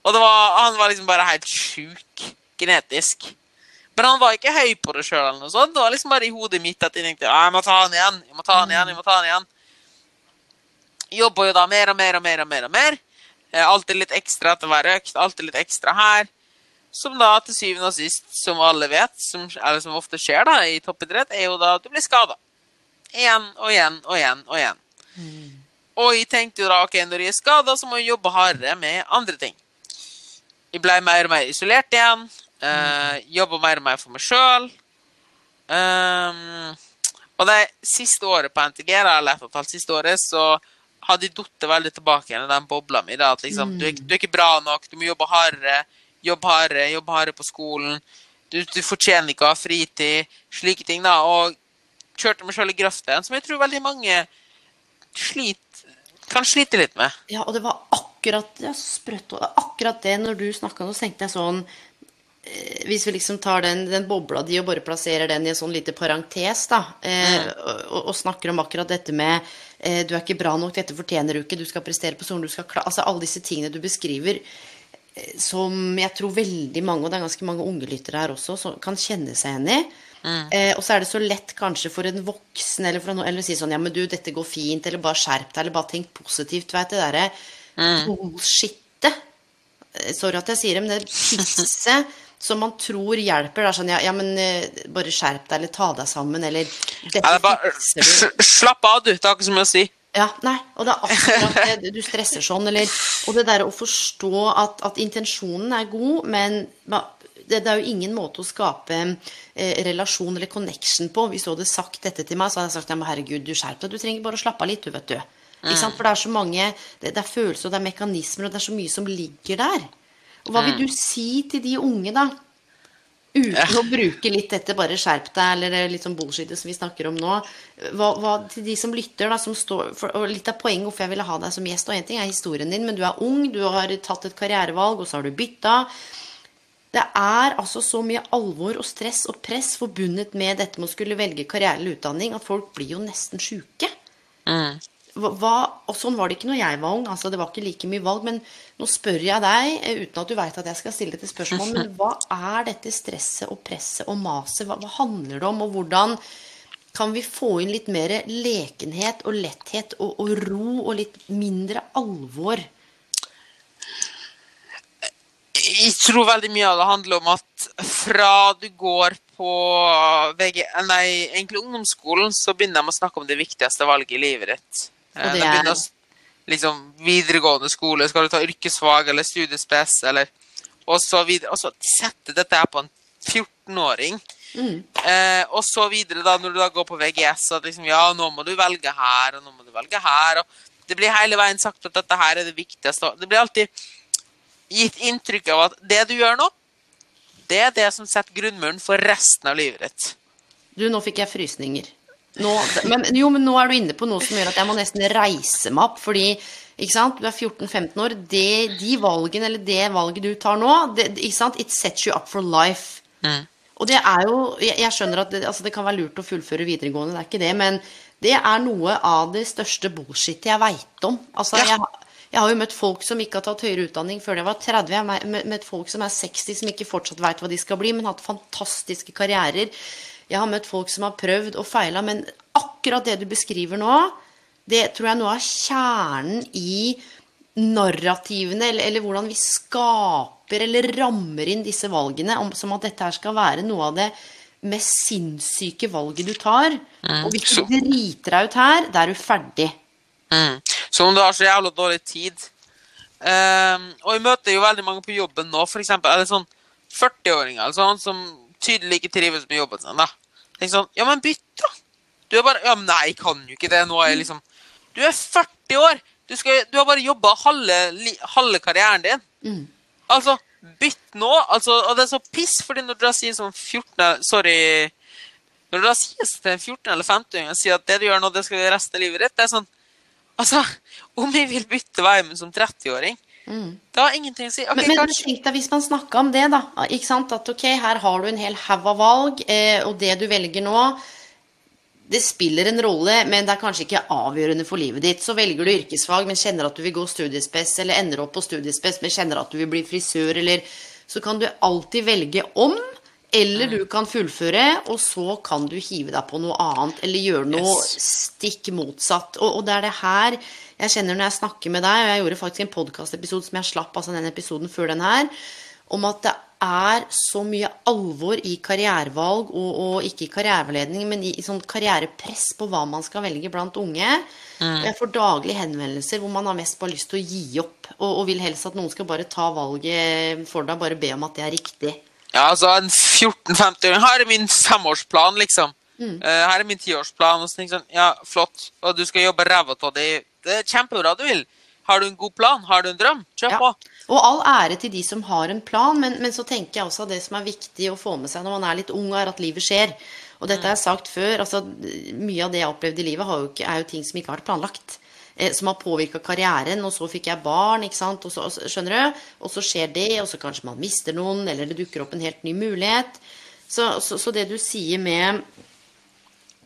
[SPEAKER 3] Og det var, han var liksom bare helt sjuk genetisk. Men han var ikke høy på det sjøl. Det var liksom bare i hodet mitt at jeg tenkte «Ja, jeg må ta han igjen. jeg må ta han igjen, jeg må ta han igjen. Jobba jo da mer og mer og mer og mer. og mer. Eh, Alltid litt ekstra etter hver økt. Alltid litt ekstra her. Som da til syvende og sist, som alle vet, som, eller som ofte skjer da i toppidrett, er jo da at du blir skada. Igjen og igjen og igjen og igjen. Og jeg tenkte jo da ok, når jeg er skada, så må jeg jobbe hardere med andre ting. Jeg ble mer og mer isolert igjen. Uh, Jobba mer og mer for meg sjøl. og det siste året på NTG, eller et og et halvt siste året, så hadde de datt veldig tilbake igjen i den bobla mi. Da, at liksom, du, er, du er ikke bra nok, du må jobbe hardere, jobbe hardere, jobbe hardere på skolen. Du, du fortjener ikke å ha fritid. Slike ting, da. Og kjørte meg sjøl i grøfta igjen, som jeg tror veldig mange sliter, kan slite litt med.
[SPEAKER 2] Ja, og det var akkurat det, sprøtt, akkurat det når du snakka nå, så tenkte jeg sånn eh, Hvis vi liksom tar den, den bobla di og bare plasserer den i en sånn lite parentes, da, eh, og, og snakker om akkurat dette med Du er ikke bra nok, dette fortjener du ikke, du skal prestere på solen, du skal klare Altså alle disse tingene du beskriver eh, som jeg tror veldig mange, og det er ganske mange unge lyttere her også, som kan kjenne seg igjen i. Eh, og så er det så lett kanskje for en voksen eller for noen, eller å si sånn Ja, men du, dette går fint, eller bare skjerp deg, eller bare tenk positivt. Du det derre bullshittet. Eh, Sorry at jeg sier det, men det pisset som man tror hjelper. Er sånn ja, ja, men eh, bare skjerp deg, eller ta deg sammen, eller Dette
[SPEAKER 3] bare, slapp av, du. Det har ikke så mye å si.
[SPEAKER 2] Ja, nei, og det er akkurat det. Du stresser sånn, eller Og det der å forstå at, at intensjonen er god, men det, det er jo ingen måte å skape eh, relasjon eller connection på. Hvis du hadde sagt dette til meg, så hadde jeg sagt ja, men herregud, du skjerp deg. Du trenger bare å slappe av litt, du, vet du. Ikke sant? For det er så mange Det, det er følelser, og det er mekanismer, og det er så mye som ligger der. Og hva vil du si til de unge, da? Uten å bruke litt dette 'bare skjerp deg', eller litt sånn bullshit som vi snakker om nå. Hva, hva til de som lytter, da, som står for, Og litt av poenget hvorfor jeg ville ha deg som gjest, og én ting er historien din, men du er ung, du har tatt et karrierevalg, og så har du bytta. Det er altså så mye alvor og stress og press forbundet med dette med å skulle velge karriere eller utdanning, at folk blir jo nesten sjuke. Hva, hva- og sånn var det ikke når jeg var ung. altså Det var ikke like mye valg. Men nå spør jeg deg, eh, uten at du veit at jeg skal stille dette spørsmålet, men hva er dette stresset og presset og maset? Hva, hva handler det om, og hvordan kan vi få inn litt mer lekenhet og letthet og, og ro og litt mindre alvor?
[SPEAKER 3] Jeg tror veldig mye av det handler om at fra du går på VG, nei, egentlig ungdomsskolen, så begynner de å snakke om det viktigste valget i livet ditt. Eh,
[SPEAKER 2] det er-
[SPEAKER 3] begynner liksom videregående skole, skal du ta yrkesfag eller studiespes, eller og så videre. Og så sette dette her på en 14-åring.
[SPEAKER 2] Mm.
[SPEAKER 3] Eh, og så videre, da, når du da går på VGS, at liksom, ja, nå må du velge her, og nå må du velge her. Og det blir hele veien sagt at dette her er det viktigste. Det blir alltid gitt inntrykk av at det du gjør nå, det er det som setter grunnmuren for resten av livet ditt.
[SPEAKER 2] Du, nå fikk jeg frysninger. Nå, men, jo, men nå er du inne på noe som gjør at jeg må nesten reise meg opp, fordi ikke sant? Du er 14-15 år. Det, de valgene, eller det valget du tar nå, det, ikke sant? it sets you up for life. Og det er jo Jeg, jeg skjønner at det, altså det kan være lurt å fullføre videregående, det er ikke det, men det er noe av det største bullshitet jeg veit om. Altså,
[SPEAKER 3] Ja.
[SPEAKER 2] jeg, jeg har jo møtt folk som ikke har tatt høyere utdanning før de var 30. Jeg har møtt folk som er 60, som ikke fortsatt veit hva de skal bli, men har hatt fantastiske karrierer. Jeg har møtt folk som har prøvd og feila, men akkurat det du beskriver nå, det tror jeg noe av kjernen i narrativene, eller, eller hvordan vi skaper eller rammer inn disse valgene, om, som at dette her skal være noe av det mest sinnssyke valget du tar. og hvis du driter deg ut her, da er du ferdig.
[SPEAKER 3] Mm. Som om du har så jævla dårlig tid. Um, og jeg møter jo veldig mange på jobben nå, for eksempel, eller sånn 40-åringer eller sånn, som tydelig ikke trives med jobben sin. da. Tenk sånn, ja, men bytt, da! Du er bare Ja, men nei, jeg kan jo ikke det. Nå er jeg liksom Du er 40 år! Du, skal, du har bare jobba halve, halve karrieren din. Altså, bytt nå! Altså, og det er så piss, fordi når du da sier sånn 14 Sorry. Når du da sier til en 14- eller 15-åring og sier at det du gjør nå, det skal du resten av livet ditt, det er sånn Altså, om jeg vil bytte vei med som 30-åring, det har ingenting å si. Okay,
[SPEAKER 2] Men, men tenk deg hvis man snakka om det, da. Ikke sant? At ok, her har du en hel haug av valg, eh, og det du velger nå det spiller en rolle, men det er kanskje ikke avgjørende for livet ditt. Så velger du yrkesfag, men kjenner at du vil gå studiespes, eller ender opp på studiespes, men kjenner at du vil bli frisør, eller Så kan du alltid velge om, eller du kan fullføre, og så kan du hive deg på noe annet, eller gjøre noe
[SPEAKER 3] Yes.
[SPEAKER 2] stikk motsatt. Og, og det er det her jeg kjenner når jeg snakker med deg, og jeg gjorde faktisk en podkastepisode som jeg slapp, altså den episoden før den her, om at det er så mye alvor i karrierevalg, og, og ikke i karriereveiledning, men i, i sånn karrierepress på hva man skal velge blant unge. Mm. Jeg får daglig henvendelser hvor man har mest bare lyst til å gi opp, og, og vil helst at noen skal bare ta valget for deg, bare be om at det er riktig.
[SPEAKER 3] Ja, altså, en 14-50-åring Her er min femårsplan, liksom. Eh, her er min tiårsplan. Og sånn, ja, flott. Og du skal jobbe ræva av det. Det er kjempebra du vil. Har du en god plan? Har du en drøm? Kjør
[SPEAKER 2] Ja.
[SPEAKER 3] på.
[SPEAKER 2] Og all ære til de som har en plan, men, men så tenker jeg også at det som er viktig å få med seg når man er litt ung, er at livet skjer. Og dette har jeg sagt før. altså Mye av det jeg har opplevd i livet, har jo ikke, er jo ting som ikke har vært planlagt. Eh, som har påvirka karrieren. Og så fikk jeg barn, ikke sant. Og så, skjønner du? Og så skjer det, og så kanskje man mister noen, eller det dukker opp en helt ny mulighet. Så, så, så det du sier med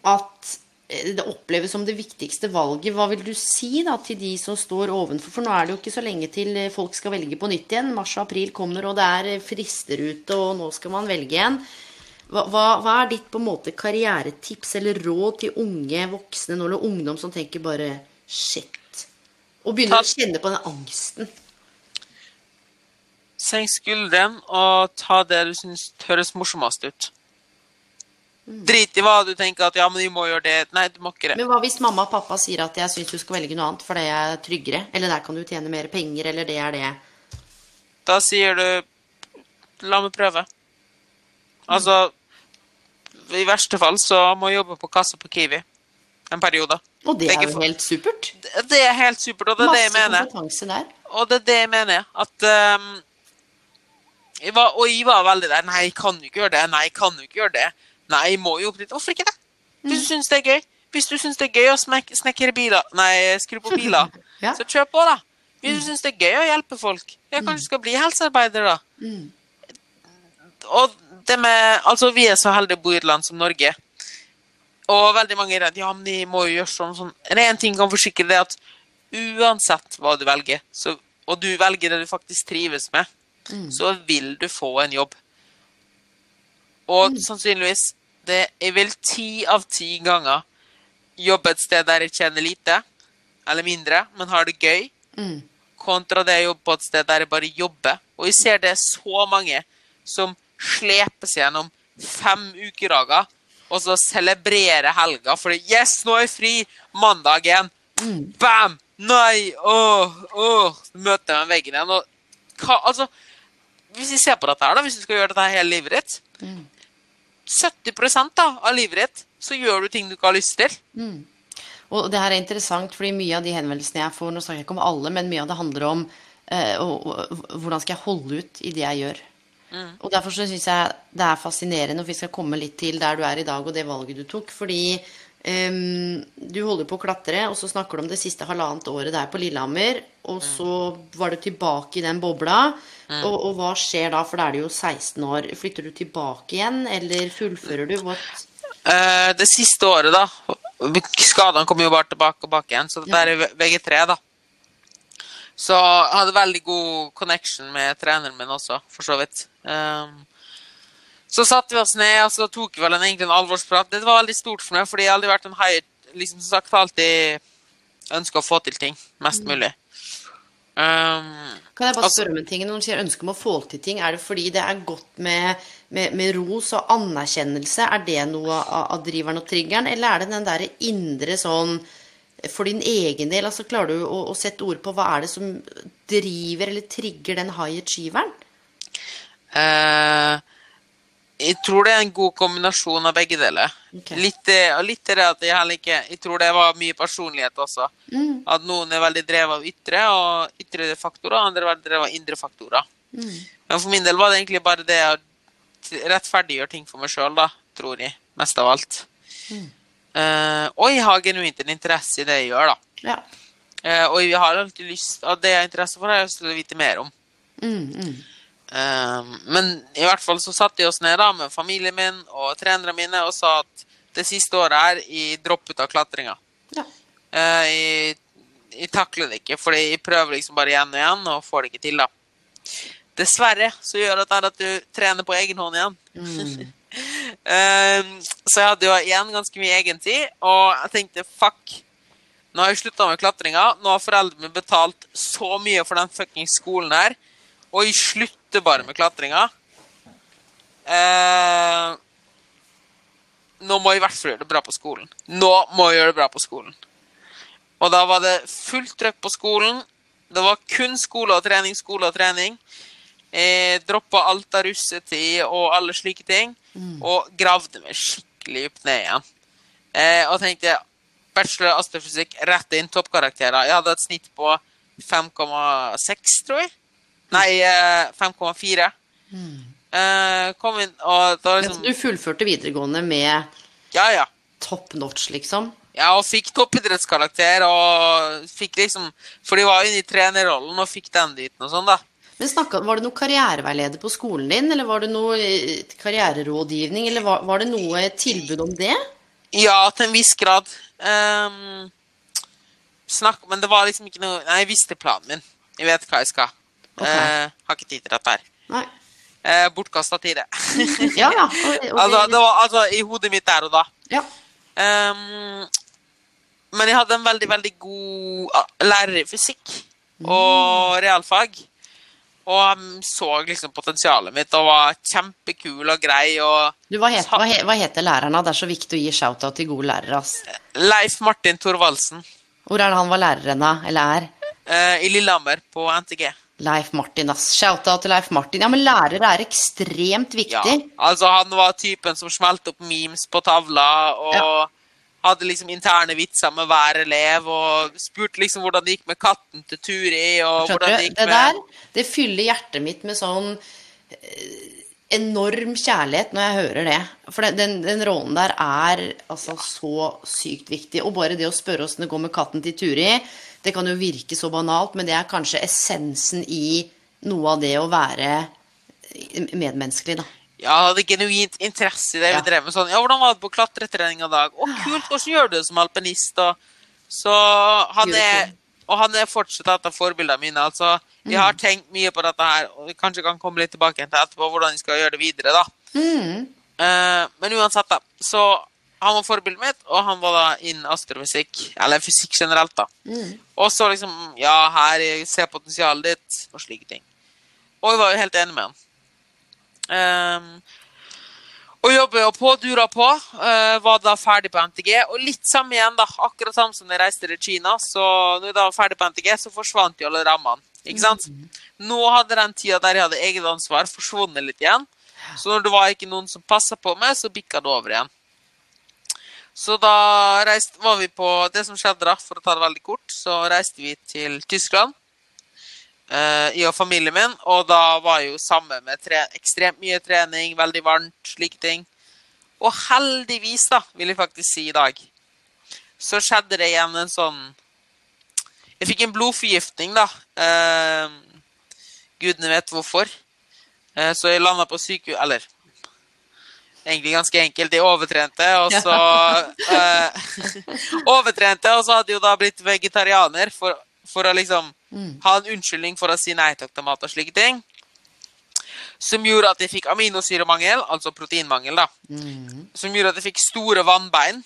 [SPEAKER 2] at eh, det oppleves som det viktigste valget. Hva vil du si da til de som står ovenfor? For nå er det jo ikke så lenge til eh, folk skal velge på nytt igjen. Mars og april kommer, og det er frister ute, og nå skal man velge igjen. Hva, hva, hva er ditt på en måte karrieretips eller råd til unge voksne eller ungdom som tenker bare shit? Og begynner å kjenne på den angsten.
[SPEAKER 3] Senk skulderen og ta det du syns høres morsomst ut. Drit i hva du tenker at ja, men vi må gjøre det. Nei, du må ikke det.
[SPEAKER 2] Men hva hvis mamma og pappa sier at jeg syns du skal velge noe annet, for det er tryggere? Eller der kan du tjene mer penger, eller det er det.
[SPEAKER 3] Da sier du la meg prøve. Altså I verste fall så må jeg jobbe på kassa på Kiwi en periode.
[SPEAKER 2] Og det er jo helt supert.
[SPEAKER 3] Det- er helt supert, og det er det jeg
[SPEAKER 2] Masse
[SPEAKER 3] mener.
[SPEAKER 2] kompetanse der.
[SPEAKER 3] Og det er det jeg mener. At um, jeg var, Og jeg var veldig der. Nei, jeg kan jo ikke gjøre det. Nei, jeg kan jo ikke gjøre det. Nei, jeg må jo opp dit. Hvorfor ikke det? Hvis du syns det er gøy. Hvis du syns det er gøy å snekre biler Nei, skru på biler,
[SPEAKER 2] Ja.
[SPEAKER 3] så kjør på, da. Hvis du syns det er gøy å hjelpe folk, ja, kanskje du skal bli helsearbeider, da. Og det med Altså, vi er så heldige å bo i et land som Norge. Og veldig mange er redd. Ja, men de må jo gjøre sånn sånn. En ting kan forsikre deg at uansett hva du velger, så, og du velger det du faktisk trives med, så vil du få en jobb. Og sannsynligvis det, er vel ti av ti ganger jobbe et sted der jeg tjener lite, eller mindre, men har det gøy,
[SPEAKER 2] Mm.
[SPEAKER 3] kontra det å jobbe på et sted der jeg bare jobber. Og jeg ser det er så mange som sleper seg gjennom fem ukedager, og så celebrere helga fordi Yes, nå er jeg fri! Mandag igjen. Bam! Nei! Åh, åh. Møter jeg veggen igjen. Og hva, altså, hvis vi ser på dette her, da, hvis du skal gjøre dette hele livet ditt 70 da, av livet ditt så gjør du ting du ikke har lyst til.
[SPEAKER 2] Og det her er interessant, fordi mye av de henvendelsene jeg får, nå snakker jeg ikke om alle, men mye av det handler om eh, og, og, hvordan skal jeg holde ut i det jeg gjør. Og derfor så syns jeg det er fascinerende, og vi skal komme litt til der du er i dag, og det valget du tok. Fordi um, du holder på å klatre, og så snakker du om det siste halvannet året der på Lillehammer. Og så var du tilbake i den bobla. Og, og hva skjer da, for da er du jo 16 år. Flytter du tilbake igjen, eller fullfører du? What?
[SPEAKER 3] Eh, det siste året, da Skadene kommer jo bare tilbake og bak igjen, så det er i VG3, da. Så jeg hadde veldig god connection med treneren min også, for så vidt. Um, så satte vi oss ned, og så tok vi vel en, egentlig en alvorsprat. Det var veldig stort for meg, fordi jeg har aldri vært en high liksom som sagt alltid ønska å få til ting mest mulig. Um,
[SPEAKER 2] Kan jeg bare
[SPEAKER 3] altså-
[SPEAKER 2] spørre om en ting? Når du sier ønske om å få til ting, er det fordi det er godt med, med, med ros og anerkjennelse? Er det noe av, av driveren og triggeren, eller er det den derre indre sånn for din egen del? Altså Klarer du å, å sette ord på hva er det som driver eller trigger den high achieveren?
[SPEAKER 3] Eh, jeg tror det er en god kombinasjon av begge deler.
[SPEAKER 2] Okay.
[SPEAKER 3] Litt, det- litt det at jeg heller ikke Jeg tror det var mye personlighet også. At noen er veldig drevet av ytre og ytre faktorer, andre er veldig drevet av indre faktorer. Men for min del var det egentlig bare det å rettferdiggjøre ting for meg sjøl, da, tror jeg. Mest av alt. Eh, og jeg har genuint en interesse i det jeg gjør, da.
[SPEAKER 2] Ja.
[SPEAKER 3] Uh, og jeg har alltid lyst av det jeg har interesse for, har jeg lyst til å vite mer om.
[SPEAKER 2] Mm, mm.
[SPEAKER 3] Eh, men i hvert fall så satte vi oss ned da med familien min og trenerne mine og sa at det siste året her jeg droppet av klatringa.
[SPEAKER 2] ja.
[SPEAKER 3] Eh, jeg, jeg takler det ikke, fordi jeg prøver liksom bare igjen og igjen og får det ikke til, da. Dessverre så gjør dette at du trener på egen hånd igjen. Mm. så jeg hadde jo igjen ganske mye egentid, og jeg tenkte fuck. Nå har jeg slutta med klatringa. Nå har foreldrene mine betalt så mye for den fuckings skolen her, og jeg slutter bare med klatringa. Eh, nå må jeg i hvert fall gjøre det bra på skolen. Nå må jeg gjøre det bra på skolen. Og da var det fullt trøkk på skolen. Det var kun skole og trening, skole og trening. Jeg droppa alt av russetid og alle slike ting, og gravde meg skikkelig opp ned igjen. Eh, og tenkte bachelor astrofysikk, rett inn, toppkarakterer. Jeg hadde et snitt på 5,6, tror jeg. Nei, eh, 5,4. Mm. kom inn, og da
[SPEAKER 2] Men
[SPEAKER 3] liksom
[SPEAKER 2] du fullførte videregående med
[SPEAKER 3] Ja, ja.
[SPEAKER 2] top notch, liksom?
[SPEAKER 3] Ja, og fikk toppidrettskarakter, og fikk liksom For de var inne i trenerrollen og fikk den diten og sånn, da.
[SPEAKER 2] Men snakket, Var det noe karriereveileder på skolen din, eller var det noe eh, karriererådgivning, eller var, var det noe tilbud om det?
[SPEAKER 3] Ja, til en viss grad. Um, snakk Men det var liksom ikke noe Nei, jeg visste planen min. Jeg vet hva jeg skal.
[SPEAKER 2] Ok.
[SPEAKER 3] Eh, har ikke tid til dette her.
[SPEAKER 2] Nei.
[SPEAKER 3] Uh, Bortkasta tid, det.
[SPEAKER 2] Ja, ja. Og, og
[SPEAKER 3] altså, det var altså i hodet mitt der og da.
[SPEAKER 2] ja.
[SPEAKER 3] Um, men jeg hadde en veldig, veldig god ah, lærer i fysikk og realfag. Og han så liksom potensialet mitt og var kjempekul og grei. Og
[SPEAKER 2] Du, hva, het, hva, he- hva heter læreren? Det er så viktig å gi shout-out til gode lærere.
[SPEAKER 3] Leif Martin Thorvaldsen
[SPEAKER 2] Hvor er det han var læreren da? Eller er?
[SPEAKER 3] eh, i Lillehammer på NTG.
[SPEAKER 2] Leif Martin, ass. Shout-out til Leif Martin. Ja, men lærere er ekstremt
[SPEAKER 3] Ja,
[SPEAKER 2] viktig.
[SPEAKER 3] altså Han var typen som smelte opp memes på tavla og
[SPEAKER 2] Ja.
[SPEAKER 3] hadde liksom interne vitser med hver elev og spurte liksom hvordan det gikk med katten til Turi. og
[SPEAKER 2] Skjønner
[SPEAKER 3] hvordan? Det gikk
[SPEAKER 2] Det
[SPEAKER 3] med...
[SPEAKER 2] der, det fyller hjertet mitt med sånn eh, enorm kjærlighet når jeg hører det. For den, den, rollen der er altså så sykt viktig. Og bare det å spørre åssen det går med katten til Turi, det kan jo virke så banalt, men det er kanskje essensen i noe av det å være medmenneskelig, da.
[SPEAKER 3] Ja, jeg hadde genuint interesse i det
[SPEAKER 2] Ja.
[SPEAKER 3] vi drev med. sånn, ja, 'Hvordan var det på klatretrening i dag?' 'Å, kult! Hvordan gjør du det som alpinist?' Og, så han er. Og han er fortsatt et av forbildene mine. altså. Jeg har tenkt mye på dette her, og vi kanskje kan komme litt tilbake til etterpå hvordan jeg skal gjøre det videre. da.
[SPEAKER 2] Mm.
[SPEAKER 3] Uh, men uansett, da, så han var forbildet mitt, og han var da innen astrofysikk, eller fysikk generelt, da. Og så liksom Ja, her ser potensialet ditt, og slike ting. Og jeg var jo helt enig med han. Ehm, og jobber og på, dura på. eh, var da ferdig på NTG. Og litt samme igjen, da. Akkurat samme som jeg reiste til Kina. Så når jeg da var ferdig på NTG, så forsvant jo alle rammene. Ikke sant? Nå hadde den tida der jeg hadde eget ansvar, forsvunnet litt igjen. Så når det var ikke noen som passa på meg, så bikka det over igjen. Så da reiste, var vi på Det som skjedde, da, for å ta det veldig kort, så reiste vi til Tyskland. Eh, I og familien min, og da var jeg jo sammen med tre, ekstremt mye trening, veldig varmt, slike ting. Og heldigvis, da, vil jeg faktisk si i dag, så skjedde det igjen en sånn Jeg fikk en blodforgiftning, da. Uh, gudene vet hvorfor. Uh, så jeg landa på sykehus Eller egentlig ganske enkelt. Jeg overtrente, og så uh, Overtrente, og så hadde jo da blitt vegetarianer for, for å liksom ha en unnskyldning for å si nei takk til mat og slike ting. Som gjorde at jeg fikk aminosyremangel, altså proteinmangel, da. Som gjorde at jeg fikk store vannbein.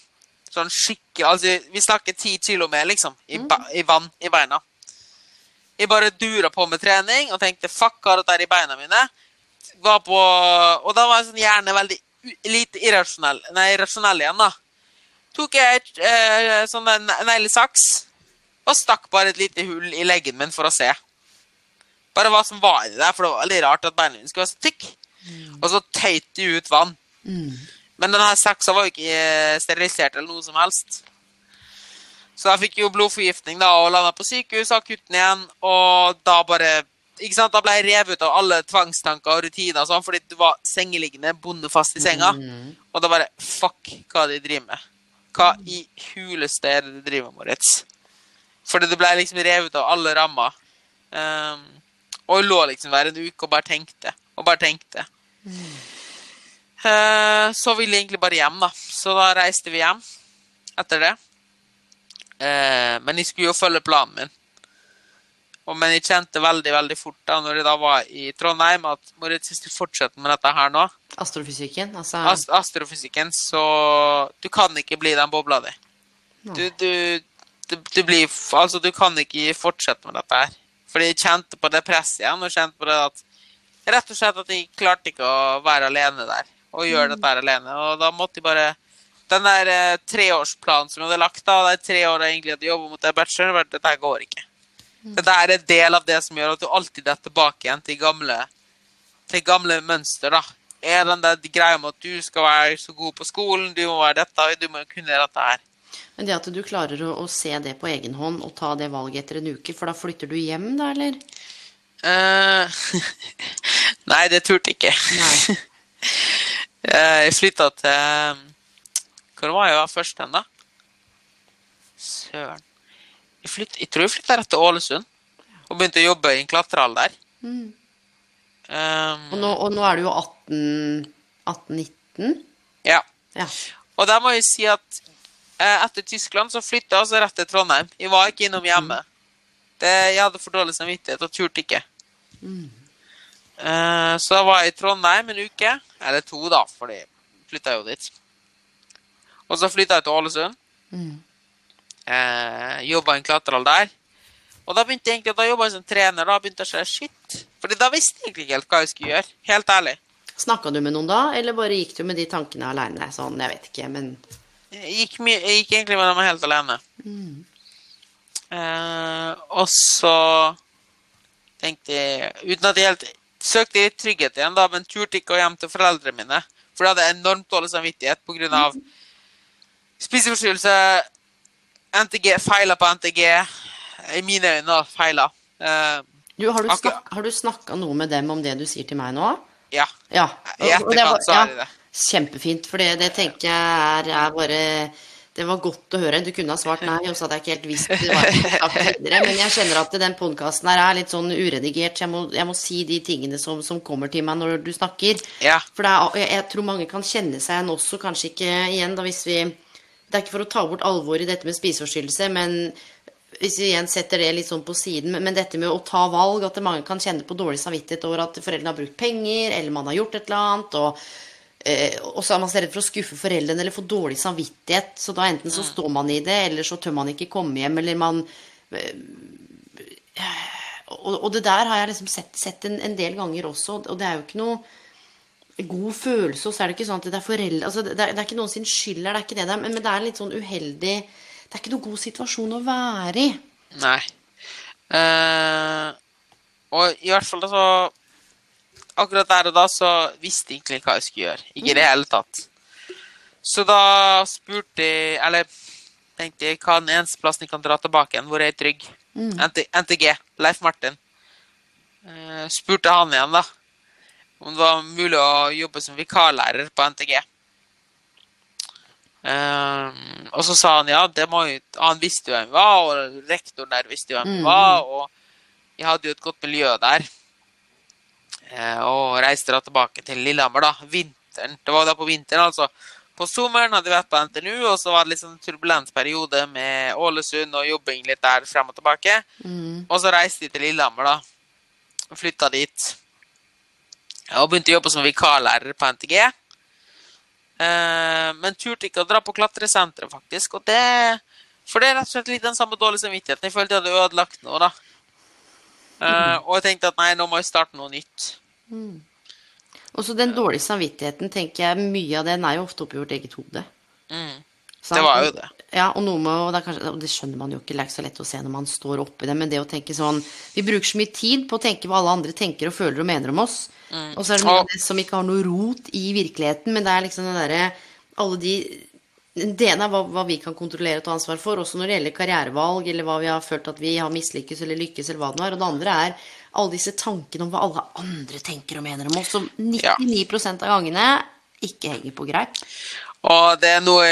[SPEAKER 3] Sånn skikkelig Altså, vi snakker ti kilo med, liksom, i, ba, i vann i beina. Jeg bare dura på med trening og tenkte fuck, hva det dette i beina mine? Var på, og da var jeg sånn gjerne veldig lite irrasjonell, nei, rasjonell igjen, da. Tok jeg eh, sånn en neglesaks og stakk bare et lite hull i leggen min for å se. Bare hva som var i det, for det var veldig rart at beina mine skulle være så tykk. Og så tøyt de ut vann. Men denne saksa var jo ikke eh, sterilisert eller noe som helst. Så jeg fikk jo blodforgiftning da, og landa på sykehus, akutten igjen, og da bare ikke sant, Da ble jeg revet ut av alle tvangstanker og rutiner og sånn, fordi du var sengeliggende, bondefast i senga. Og da bare Fuck, hva de driver med? Hva i huleste er det de driver med, Moritz? Fordi det ble liksom revet av alle rammer. Um, og jeg lå liksom der en uke og bare tenkte. Og bare tenkte. Eh, så ville jeg egentlig bare hjem, da. Så da reiste vi hjem etter det. Uh, men jeg skulle jo følge planen min. Og, men jeg kjente veldig veldig fort da når jeg da var i Trondheim, at Moritz, hvis du fortsetter med dette her nå,
[SPEAKER 2] Astrofysikken, altså
[SPEAKER 3] ast astrofysikken, så Du kan ikke bli den bobla di. Du, du, du, det blir Altså, du kan ikke fortsette med dette her. Fordi jeg kjente på det presset igjen, og kjente på det at Rett og slett at jeg klarte ikke å være alene der og gjøre dette her alene. Og da måtte jeg bare Den der eh, treårsplanen som jeg hadde lagt, da, de tre åra egentlig at jobba mot det bachelor, var dette går ikke. Dette er en del av det som gjør at du alltid er tilbake igjen til gamle til gamle mønster, da. Er den der greia med at du skal være så god på skolen, du må være dette, du må kunne dette her.
[SPEAKER 2] Men det at du klarer å, å se det på egen hånd og ta det valget etter en uke, for da flytter du hjem, da, eller?
[SPEAKER 3] Uh, nei, det turte ikke.
[SPEAKER 2] Nei.
[SPEAKER 3] Eh, jeg flytta til Hvor var jeg først hen, da? Søren. Jeg, flytt, jeg tror jeg flytta rett til Ålesund. Og begynte å jobbe i en klatrehall der. Um,
[SPEAKER 2] Og nå, og nå er du jo 18 18-19?
[SPEAKER 3] ja.
[SPEAKER 2] Ja.
[SPEAKER 3] Og der må jeg si at etter Tyskland så flytta jeg altså rett til Trondheim. Jeg var ikke innom hjemme. Det, jeg hadde for dårlig samvittighet og turte ikke. Eh, så da var jeg i Trondheim en uke. Eller to, da, for jeg flytta jo dit. Og så flytta jeg til Ålesund. Eh, Jobba en klatrehall der. Og da begynte jeg egentlig, da jobba jeg som trener. Da begynte jeg å se shit. Fordi da visste jeg egentlig ikke helt hva jeg skulle gjøre. Helt ærlig.
[SPEAKER 2] Snakka du med noen da, eller bare gikk du med de tankene aleine? Sånn, jeg vet ikke, men
[SPEAKER 3] gikk, jeg gikk egentlig med dem helt alene. Eh, og så tenkte jeg Uten at jeg helt søkte litt trygghet igjen, da, men turte ikke å hjem til foreldrene mine. For jeg hadde enormt dårlig samvittighet pga. spiseforstyrrelse. NTG feiler på NTG. I mine øyne feiler. Eh,
[SPEAKER 2] du, Har du, snakka noe med dem om det du sier til meg nå?
[SPEAKER 3] ja.
[SPEAKER 2] Ja.
[SPEAKER 3] I etterkant så er det det.
[SPEAKER 2] Kjempefint, for det, det tenker jeg er, er bare Det var godt å høre. Du kunne ha svart nei, og så hadde jeg ikke helt visst det var sagt. Men jeg kjenner at den podkasten her er litt sånn uredigert, så jeg må, jeg må si de tingene som, som kommer til meg når du snakker.
[SPEAKER 3] Ja.
[SPEAKER 2] For det er, jeg, jeg tror mange kan kjenne seg igjen også, kanskje ikke igjen, da hvis vi Det er ikke for å ta bort alvoret i dette med spiseforstyrrelse, men hvis vi igjen setter det litt sånn på siden, men, men dette med å ta valg, at mange kan kjenne på dårlig samvittighet over at foreldrene har brukt penger, eller man har gjort et eller annet, og eh, Og så er man så redd for å skuffe foreldrene eller få dårlig samvittighet. Så da enten så står man i det, eller så tør man ikke komme hjem, eller man eh, og, og det der har jeg liksom sett, sett en, en, del ganger også, og det er jo ikke noe god følelse, og så er det ikke sånn at det er foreldre altså det, er, det er ikke noen sin skyld her, det er ikke det, men, men det er en litt sånn uheldig Det er ikke noen god situasjon å være i.
[SPEAKER 3] Nei. Uh, og i hvert fall altså Akkurat der og da så visste jeg egentlig hva jeg skulle gjøre. Ikke i det hele tatt. Så da spurte jeg Eller tenkte jeg hva er den eneste plassen jeg kan dra tilbake igjen hvor jeg er trygg? Mm. NTG. Leif Martin. Uh, spurte han igjen, da, om det var mulig å jobbe som vikarlærer på NTG. Uh, eh, og så sa han ja, det må jo Han visste jo hvem jeg var, og rektoren der visste jo hvem jeg mm. var, og jeg hadde jo et godt miljø der. Uh, og reiste da tilbake til Lillehammer, da. Vinteren. Det var da på vinteren, altså på sommeren hadde vi vært på NTNU, og så var det litt sånn turbulent periode med Ålesund og jobbing litt der frem og tilbake. Mm. Og så reiste de til Lillehammer, da. Og flytta dit. Og begynte å jobbe som vikarlærer på NTG. Eh, men turte ikke å dra på klatresenteret, faktisk. Og det For det er rett og slett litt den samme dårlige samvittigheten. Jeg følte jeg hadde ødelagt noe, da. Mm. Og jeg tenkte at nei, nå må jeg starte noe nytt. Mm.
[SPEAKER 2] Og så den dårlige samvittigheten, tenker jeg, mye av den er jo ofte oppgjort i eget hode.
[SPEAKER 3] Mm. Det var jo det.
[SPEAKER 2] Ja, og, med, og, det kanskje, og, det skjønner man jo ikke, det er ikke så lett å se når man står oppi det, men det å tenke sånn Vi bruker så mye tid på å tenke hva alle andre tenker og føler og mener om oss, mm. og så er det noe og... som ikke har noe rot i virkeligheten, men det er liksom det derre Alle de det ene er hva, hva, vi kan kontrollere og ta ansvar for, også når det gjelder karrierevalg, eller hva vi har følt at vi har mislykkes eller lykkes, eller hva det er. Og det andre er alle disse tankene om hva alle andre tenker og mener om oss, som 99 ja. av gangene ikke henger på greip.
[SPEAKER 3] Og det er noe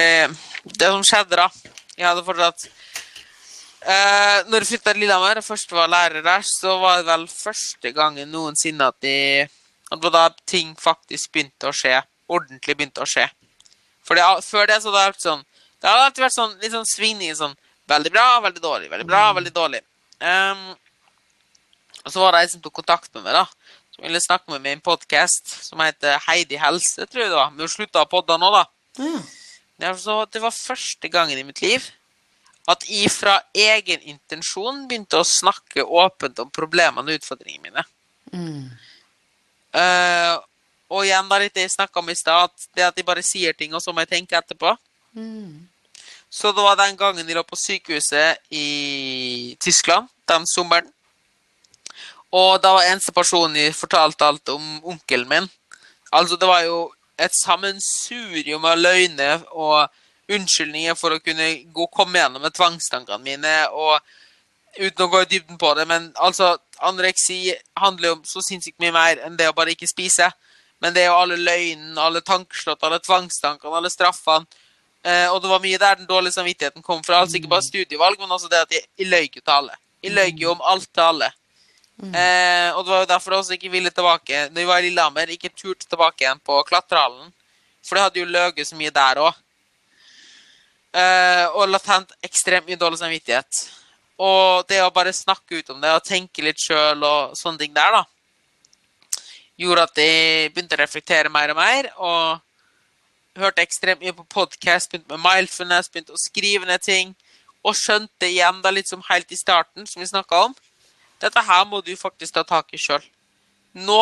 [SPEAKER 3] Det som skjedde, da Jeg hadde fortsatt uh, Når jeg flytta til Lillehammer, først var lærer der, så var det vel første gangen noensinne at de At da ting faktisk begynte å skje. Ordentlig begynte å skje. For det, før det så hadde det vært sånn Det hadde alltid vært sånn, litt sånn svingning. Sånn veldig bra, veldig dårlig, veldig bra, mm. veldig dårlig. Um, og så var det ei som tok kontakt med meg, da. Som ville snakke med meg i en podkast som heter Heidi helse, tror jeg det var. Men hun slutta å podde nå, da. Mm. Det var første gangen i mitt liv at jeg fra egen intensjon begynte å snakke åpent om problemene og utfordringene mine. Mm. Uh, og igjen da litt det jeg snakka om i stad, det at de bare sier ting, og så må jeg tenke etterpå. Mm. Så det var den gangen de lå på sykehuset i Tyskland den sommeren. Og da var eneste personen de fortalte alt om onkelen min. Altså, det var jo et sammensurium av løgner og unnskyldninger for å kunne gå, komme gjennom med tvangstankene mine. og Uten å gå i dybden på det, men altså, anoreksi handler jo om så sinnssykt mye mer enn det å bare ikke spise. Men det er jo alle løgnene, alle tankeslått, alle tvangstankene, alle straffene. Eh, og det var mye der den dårlige samvittigheten kom fra. Altså ikke bare studievalg, men også det at jeg, jeg løy til alle. Jeg løy jo om alt til alle. Mm. Eh, og det var jo derfor jeg også ikke ville tilbake Når jeg var i Lillehammer, ikke turte tilbake igjen på Klatrehallen. For det hadde jo løyet så mye der òg. Eh, og latent ekstremt mye dårlig samvittighet. Og det å bare snakke ut om det og tenke litt sjøl og sånne ting der, da, gjorde at jeg begynte å reflektere mer og mer. Og hørte ekstremt mye på podkast, begynte med mindfulness, begynte å skrive ned ting. Og skjønte igjen, da litt som helt i starten, som vi snakka om, dette her må du faktisk ta tak i sjøl. Nå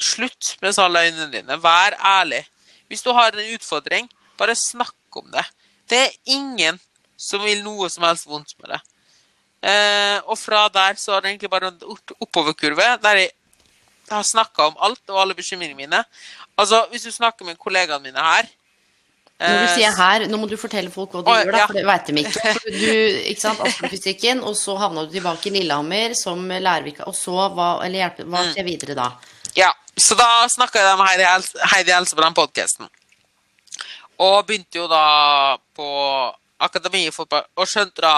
[SPEAKER 3] slutt med disse løgnene dine. Vær ærlig. Hvis du har en utfordring, bare snakk om det. Det er ingen som vil noe som helst vondt med det. Eh, og fra der så er det egentlig bare en oppoverkurve der jeg har snakka om alt og alle bekymringene mine. Altså, Hvis du snakker med kollegaene mine her
[SPEAKER 2] når du sier her, nå må du fortelle folk hva du oh, gjør, da, ja. for det veit de ikke. Du, ikke sant, Astrofysikken, og så havna du tilbake i Lillehammer som lærervika, og så hva, eller hjelpe, hva mm. skjer videre da?
[SPEAKER 3] Ja, så da snakka jeg med Heidi, Heidi Else på den podkasten. Og begynte jo da på akademifotball, og skjønte da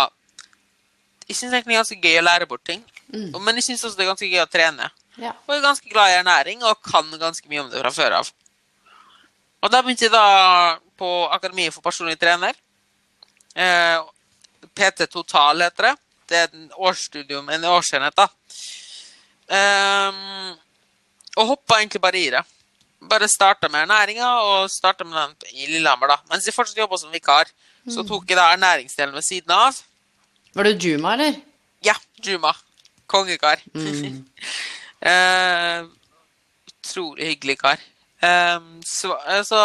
[SPEAKER 3] Jeg syns egentlig det er ganske gøy å lære bort ting, mm. men jeg syns også det er ganske gøy å trene. Ja. Og er ganske glad i ernæring og kan ganske mye om det fra før av. Og da begynte jeg da på Akademiet for personlig trener. Eh, PT Total heter det. Det er en årsstudium, en årsenhet, da. Eh, og hoppa egentlig bare i det. bare starta med ernæringa, og starta med den i Lillehammer, da. Mens jeg fortsatt jobba som vikar, så tok jeg da ernæringsdelen ved siden av.
[SPEAKER 2] Var det Juma, eller?
[SPEAKER 3] Ja, Juma. Kongekar. eh, utrolig hyggelig kar. Eh, så, så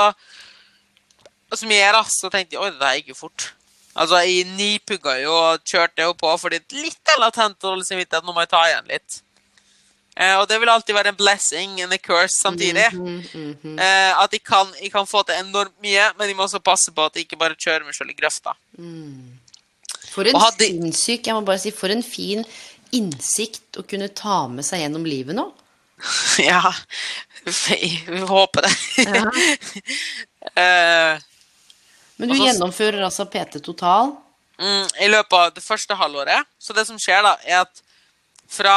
[SPEAKER 3] og som jeg er, da, så tenkte jeg oi, det gikk jo fort. Altså, Jeg nipugga jo og kjørte jo på fordi litt av latent dårlig samvittighet. Nå må jeg ta igjen litt. Eh, og det vil alltid være en blessing and a curse samtidig. eh, at jeg kan, jeg kan få til enormt mye, men jeg må også passe på at jeg ikke bare kjører meg selv i grøfta.
[SPEAKER 2] For en
[SPEAKER 3] hadde-
[SPEAKER 2] sinnssyk Jeg må bare si, for en fin innsikt å kunne ta med seg gjennom livet nå.
[SPEAKER 3] ja, vi, vi håper det. eh,
[SPEAKER 2] Men du
[SPEAKER 3] Og
[SPEAKER 2] gjennomfører altså PT Total.
[SPEAKER 3] mm, I løpet av det første halvåret. Så det som skjer, da, er at fra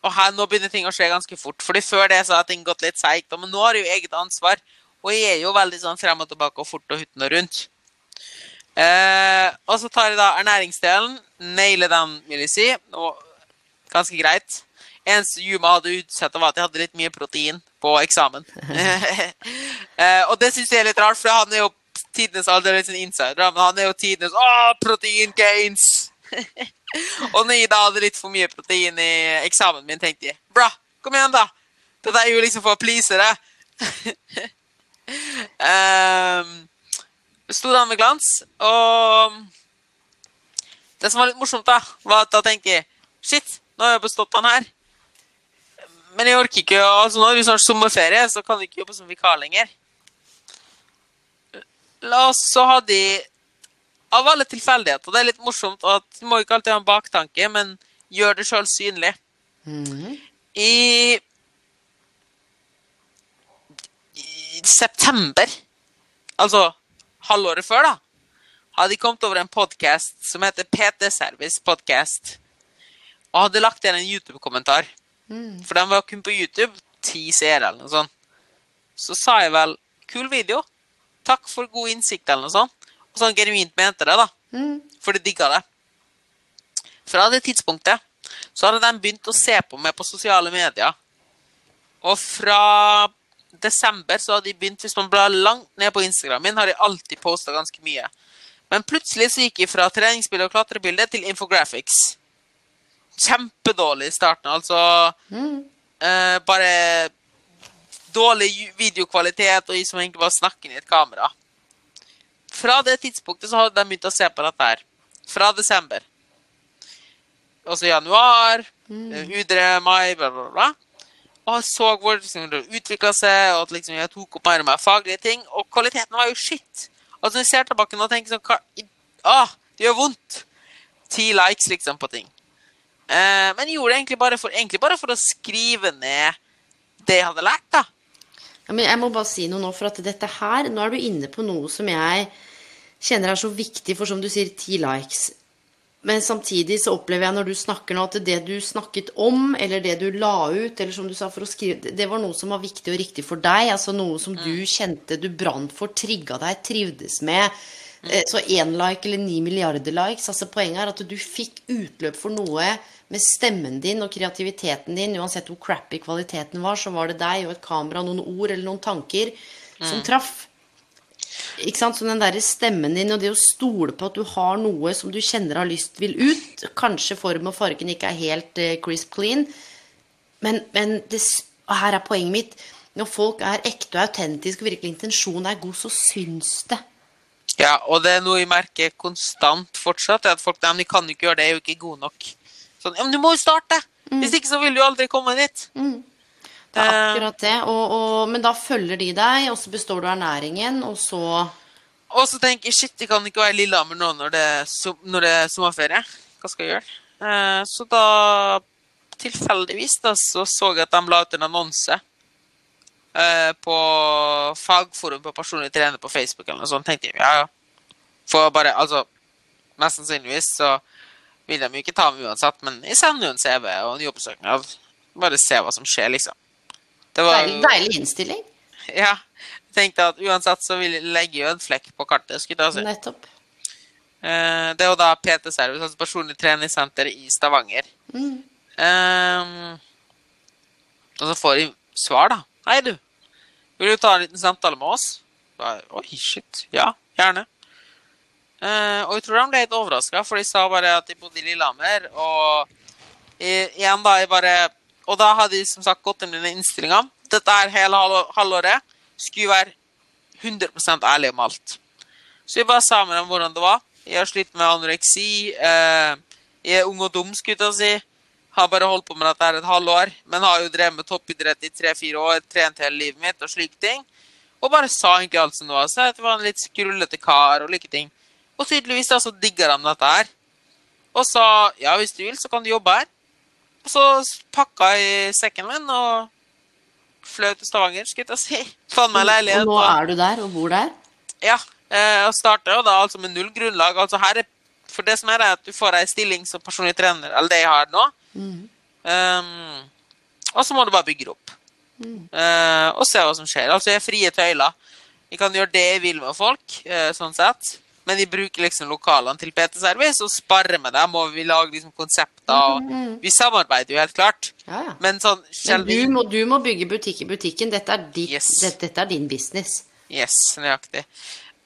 [SPEAKER 3] Og her, nå begynner ting å skje ganske fort. Fordi før det så har ting gått litt seigt. Men nå har jeg jo eget ansvar. Og jeg er jo veldig sånn frem og tilbake og fort og hutten og rundt. Eh, og så tar jeg da ernæringsdelen. Nailer den, vil jeg si. Og ganske greit. Eneste Juma hadde utsett, var at jeg hadde litt mye protein på eksamen. eh, og det syns jeg er litt rart, for han er jo tidenes aldri litt sånn insider, men han er jo tidenes Å, protein gains! og når jeg da hadde litt for mye protein i eksamen min, tenkte jeg bra, kom igjen, da! Dette er jo liksom for å please deg. um, sto den med glans, og det som var litt morsomt, da, var at da tenkte jeg Shit, nå har jeg bestått den her. Men jeg orker ikke å- altså Nå er vi snart sommerferie, så kan vi ikke jobbe som vikar lenger. La oss så hadde de Av alle tilfeldigheter, det er litt morsomt at du må ikke alltid ha en baktanke, men gjør det sjøl synlig. I, I september, altså halvåret før, da, hadde de kommet over en podkast som heter PT Service Podcast, og hadde lagt igjen en YouTube-kommentar. For den var kun på YouTube, ti seere eller noe sånt. Så sa jeg vel 'kul video', takk for god innsikt eller noe sånt. Og sånn genuint mente det, da. For de digga det. Fra det tidspunktet så hadde de begynt å se på meg på sosiale medier. Og fra desember så hadde de begynt, hvis man blar langt ned på Instagram min, har de alltid posta ganske mye. Men plutselig så gikk jeg fra treningsbilde og klatrebilde til infographics. Kjempedårlig i starten, altså. Eh, bare dårlig videokvalitet og jeg som egentlig bare snakker i et kamera. Fra det tidspunktet så hadde de begynt å se på dette her. Fra desember. Og så januar, mm. udre, mai, bla, bla, bla. Og jeg så hvor liksom, det utvikla seg, og at liksom, jeg tok opp mer og mer faglige ting. Og kvaliteten var jo shit. Altså, når jeg ser tilbake nå og tenker sånn å, ah, Det gjør vondt. Ti likes, liksom, på ting. Eh, men gjorde det egentlig bare, for, egentlig bare for å skrive ned det jeg hadde lært, da.
[SPEAKER 2] Ja, men jeg må bare si noe nå, for at dette her Nå er du inne på noe som jeg kjenner er så viktig, for som du sier, ti likes. Men samtidig så opplever jeg når du snakker nå, at det du snakket om, eller det du la ut, eller som du sa for å skrive det- var noe som var viktig og riktig for deg. Altså noe som du kjente du brant for, trigga deg, trivdes med. Eh, Så én like eller ni milliarder likes. altså Poenget er at du fikk utløp for noe med stemmen din og kreativiteten din. Uansett hvor crappy kvaliteten var, så var det deg og et kamera, noen ord eller noen tanker som traff. Ikke sant? Så den derre stemmen din og det å stole på at du har noe som du kjenner har lyst vil ut Kanskje form og fargen ikke er helt eh, crisp clean, men, men det, her er poenget mitt. Når folk er ekte og autentiske og virkelig intensjonen er god, så syns det.
[SPEAKER 3] Ja, og det er noe jeg merker konstant fortsatt, er at folk de kan ikke gjøre det, er jo ikke god nok. Sånn, ja, men du må jo starte! Hvis ikke så vil du aldri komme dit.
[SPEAKER 2] Det er akkurat det. Og, og, men da følger de deg, og så består du av ernæringen, og så
[SPEAKER 3] Og så tenker jeg shit, jeg kan ikke være i Lillehammer nå når det, når det er sommerferie. Hva skal jeg gjøre? Eh, så da, tilfeldigvis, da, så så jeg at de la ut en annonse eh, på fagforum på personlig trener på Facebook eller noe sånt. tenkte jeg, ja, ja. For bare, altså, mest sannsynligvis så vil de jo ikke ta ham uansett, men jeg sender jo en CV og en jobbsøknad. Bare se hva som skjer, liksom. Det var
[SPEAKER 2] Deilig, deilig innstilling.
[SPEAKER 3] Ja. Jeg tenkte at uansett så vil jeg legge jo en flekk på kartet. skulle jeg si.
[SPEAKER 2] Nettopp.
[SPEAKER 3] Eh, Det er jo da PT Service, altså personlig treningssenter i Stavanger. Eh, og så får jeg svar, da. Hei, du. Vil du ta en liten samtale med oss? Bare, Oi, shit. Ja, gjerne. Eh, og jeg tror de ble litt overraska, for de sa bare at de bodde i Lillehammer. Og i, igjen da, jeg bare Og da hadde de som sagt gått inn i innstillinga. Dette her hele halvåret skulle være 100 ærlig om alt. Så jeg bare sa med dem hvordan det var. Jeg har slitt med anoreksi. Uh, jeg er ung og dum, skulle jeg si. Har bare holdt på med dette her et halvår, men har jo drevet med toppidrett i tre-fire år, trent hele livet mitt og slike ting. Og bare sa egentlig alt som det var. Så jeg var en litt skrullete kar og like ting. Og tydeligvis da så digga de dette her. Og sa ja, hvis du vil, så kan du jobbe her. Og så pakka jeg sekken min og fløy til Stavanger, skulle jeg si. Fant meg leilighet.
[SPEAKER 2] Og nå er du der og bor der?
[SPEAKER 3] Ja, eh, og starter jo da altså med null grunnlag. Altså her er, for det som er, er at du får ei stilling som personlig trener, eller det jeg har nå. Um, og så må du bare bygge det opp. Eh, og se hva som skjer. Altså, jeg har frie tøyler. Jeg kan gjøre det jeg vil med folk, uh, sånn sett. Men vi bruker liksom lokalene til PT-service og sparer med dem, og vi lager liksom konsepter. Og vi samarbeider jo helt klart.
[SPEAKER 2] Ja, ja.
[SPEAKER 3] Men sånn
[SPEAKER 2] Men du må, du må bygge butikk i butikken. Dette er, ditt,
[SPEAKER 3] Yes.
[SPEAKER 2] dette, dette er din business.
[SPEAKER 3] Yes, nøyaktig.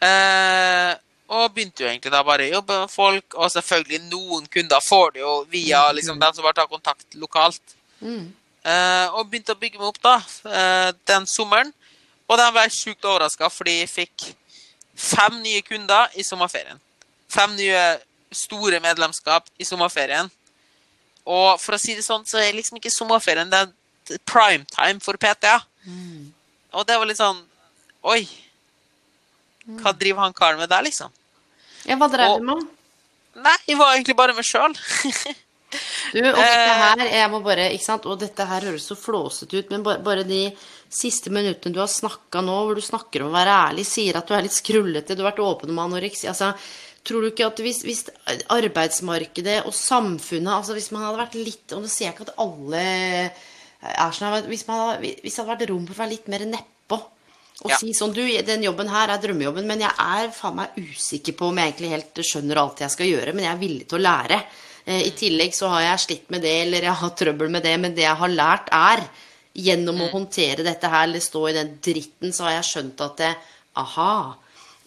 [SPEAKER 3] Eh, og begynte jo egentlig da bare å jobbe med folk, og selvfølgelig noen kunder får det jo via liksom dem som bare tar kontakt lokalt. Eh, og begynte å bygge meg opp da, eh, den sommeren. Og de ble sjukt overraska, fordi jeg fikk fem nye kunder i sommerferien. Fem nye store medlemskap i sommerferien. Og for å si det sånn, så er liksom ikke sommerferien det er prime time for PTA. Mm. Og det var litt sånn Oi. Hva driver han karen med der, liksom?
[SPEAKER 2] Ja, hva drev du med?
[SPEAKER 3] Nei, jeg var egentlig bare meg sjøl.
[SPEAKER 2] Du, og dette
[SPEAKER 3] Eh.
[SPEAKER 2] her, jeg må bare, ikke sant, og dette her høres så flåsete ut, men bare, bare de siste minuttene du har snakka nå, hvor du snakker om å være ærlig, sier at du er litt skrullete, du har vært åpen om anoreksi, altså, tror du ikke at hvis, hvis arbeidsmarkedet og samfunnet, altså hvis man hadde vært litt, og nå sier jeg ikke at alle er sånn, hvis, man hadde, hvis det hadde vært rom for å være litt mer nedpå, og
[SPEAKER 3] Ja.
[SPEAKER 2] si sånn, du, den jobben her er drømmejobben, men jeg er faen meg usikker på om jeg egentlig helt skjønner alt jeg skal gjøre, men jeg er villig til å lære. Eh, I tillegg så har jeg slitt med det, eller jeg har trøbbel med det, men det jeg har lært er, gjennom å håndtere dette her, eller stå i den dritten, så har jeg skjønt at det, aha,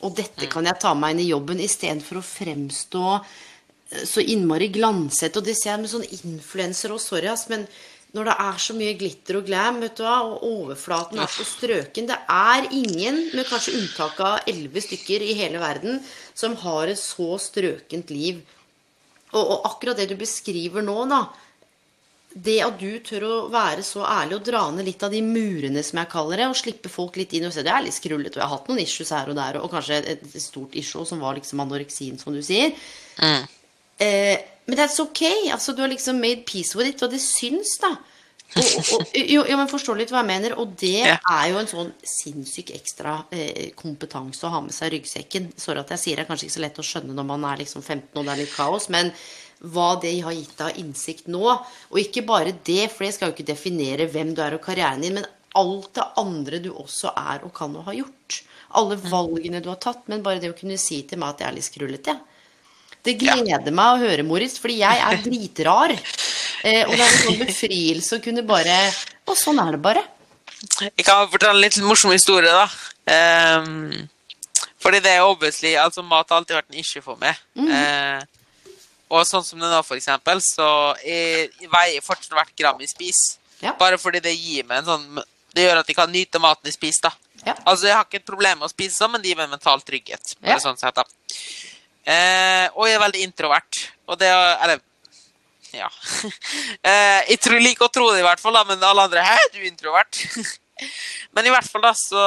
[SPEAKER 2] og dette kan jeg ta meg inn i jobben, istedenfor å fremstå eh, så innmari glansete, og det ser jeg med sånne influenser og sorry, ass, men når det er så mye glitter og glam, vet du hva, og overflaten er så strøken. Det er ingen, med kanskje unntak av elleve stykker i hele verden, som har et så strøkent liv. Og, og akkurat det du beskriver nå, da Det at du tør å være så ærlig og dra ned litt av de murene, som jeg kaller det, og slippe folk litt inn og se Det er litt skrullete, og jeg har hatt noen issues her og der, og kanskje et, stort issue som var liksom anoreksien, som du sier. Eh, men that's ok. Altså, du har liksom made peace with it, og det syns, da. Og, og, jo, jo, men forstår litt hva jeg mener. Og det
[SPEAKER 3] Ja.
[SPEAKER 2] er jo en sånn sinnssyk ekstra eh, kompetanse å ha med seg ryggsekken. Sorry at jeg sier det, er kanskje ikke så lett å skjønne når man er liksom 15 og det er litt kaos, men hva det har gitt deg av innsikt nå. Og ikke bare det, for det skal jo ikke definere hvem du er og karrieren din, men alt det andre du også er og kan og har gjort. Alle valgene du har tatt, men bare det å kunne si til meg at jeg er litt skrullete. Det gleder meg å høre, Moritz, fordi jeg er dritrar. Eh, og det er en sånn befrielse å kunne bare Og sånn er det bare.
[SPEAKER 3] Jeg kan fortelle en litt morsom historie, da. Um, fordi det er obviously Altså, mat har alltid vært en issue for meg. Eh, og sånn som det nå, for eksempel, så jeg, veier fortsatt hvert gram jeg spiser.
[SPEAKER 2] Ja.
[SPEAKER 3] Bare fordi det gir meg en sånn Det gjør at jeg kan nyte maten jeg spiser, da.
[SPEAKER 2] Ja.
[SPEAKER 3] Altså, jeg har ikke et problem med å spise sånn, men det gir meg mental trygghet. Bare
[SPEAKER 2] Ja.
[SPEAKER 3] sånn sett, da. Eh, og jeg er veldig introvert. Og det er Eller ja. eh, jeg tror, liker å tro det, i hvert fall, da, men alle andre Hæ, du er introvert? men i hvert fall, da, så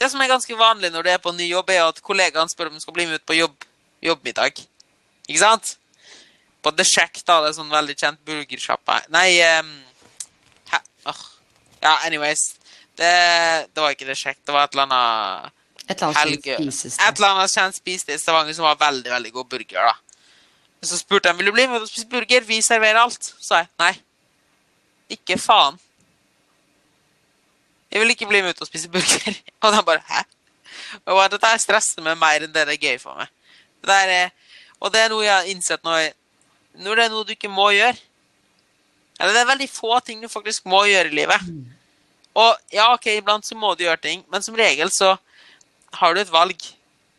[SPEAKER 3] Det som er ganske vanlig når du er på ny jobb, er at kollegaene spør om du skal bli med ut på jobb, jobbmiddag. Ikke sant? På The Shack, da. Det er sånn veldig kjent burgersjappe. Nei um, oh. Ja, anyways. Det, det var ikke The Shack, det var et eller annet
[SPEAKER 2] Et eller annet
[SPEAKER 3] Et
[SPEAKER 2] spises.
[SPEAKER 3] kjent spisested i Stavanger som var veldig veldig god burger. da. Så spurte de vil du bli med og spise burger. Vi serverer alt. Så sa jeg nei. Ikke faen. Jeg vil ikke bli med ut og spise burger. Og de bare hæ? Og Dette stresser meg mer enn det det er gøy for meg. Det der er, og det er noe jeg har innsett nå når det er noe du ikke må gjøre. Eller det er veldig få ting du faktisk må gjøre i livet. Og ja, ok, iblant så må du gjøre ting, men som regel så har du et valg.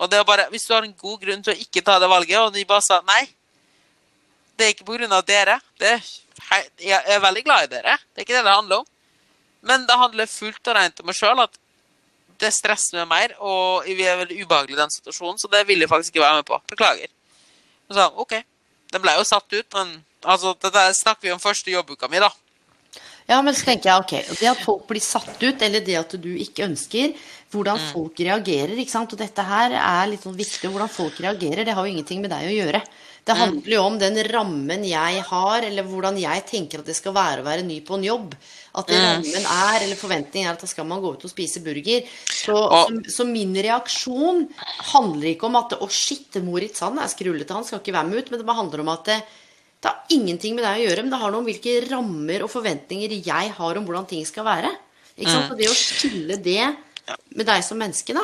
[SPEAKER 3] Og det er bare, hvis du har en god grunn til å ikke ta det valget, og de bare sa nei Det er ikke på grunn av dere. Hei, jeg er veldig glad i dere. Det er ikke det det handler om. Men det handler fullt og rent om meg sjøl at det stresser meg mer, og vi er veldig ubehagelige i den situasjonen, så det vil jeg faktisk ikke være med på. Beklager. Og så, OK. Den ble jo satt ut, men altså, dette snakker vi om første jobbuka mi, da.
[SPEAKER 2] Ja, men så tenker jeg, ok, Det at folk blir satt ut, eller det at du ikke ønsker, hvordan folk reagerer. ikke sant? Og dette her er litt sånn viktig. Hvordan folk reagerer, det har jo ingenting med deg å gjøre. Det handler jo om den rammen jeg har, eller hvordan jeg tenker at det skal være å være ny på en jobb. At rammen er, eller forventningen er at da skal man gå ut og spise burger. Så, så, så min reaksjon handler ikke om at å shit, Moritz han er skrullete, han skal ikke være med ut. Men det handler om at det, det har ingenting med deg å gjøre, men det har noe om hvilke rammer og forventninger jeg har om hvordan ting skal være. Ikke sant? Og det å skille det med deg som menneske, da.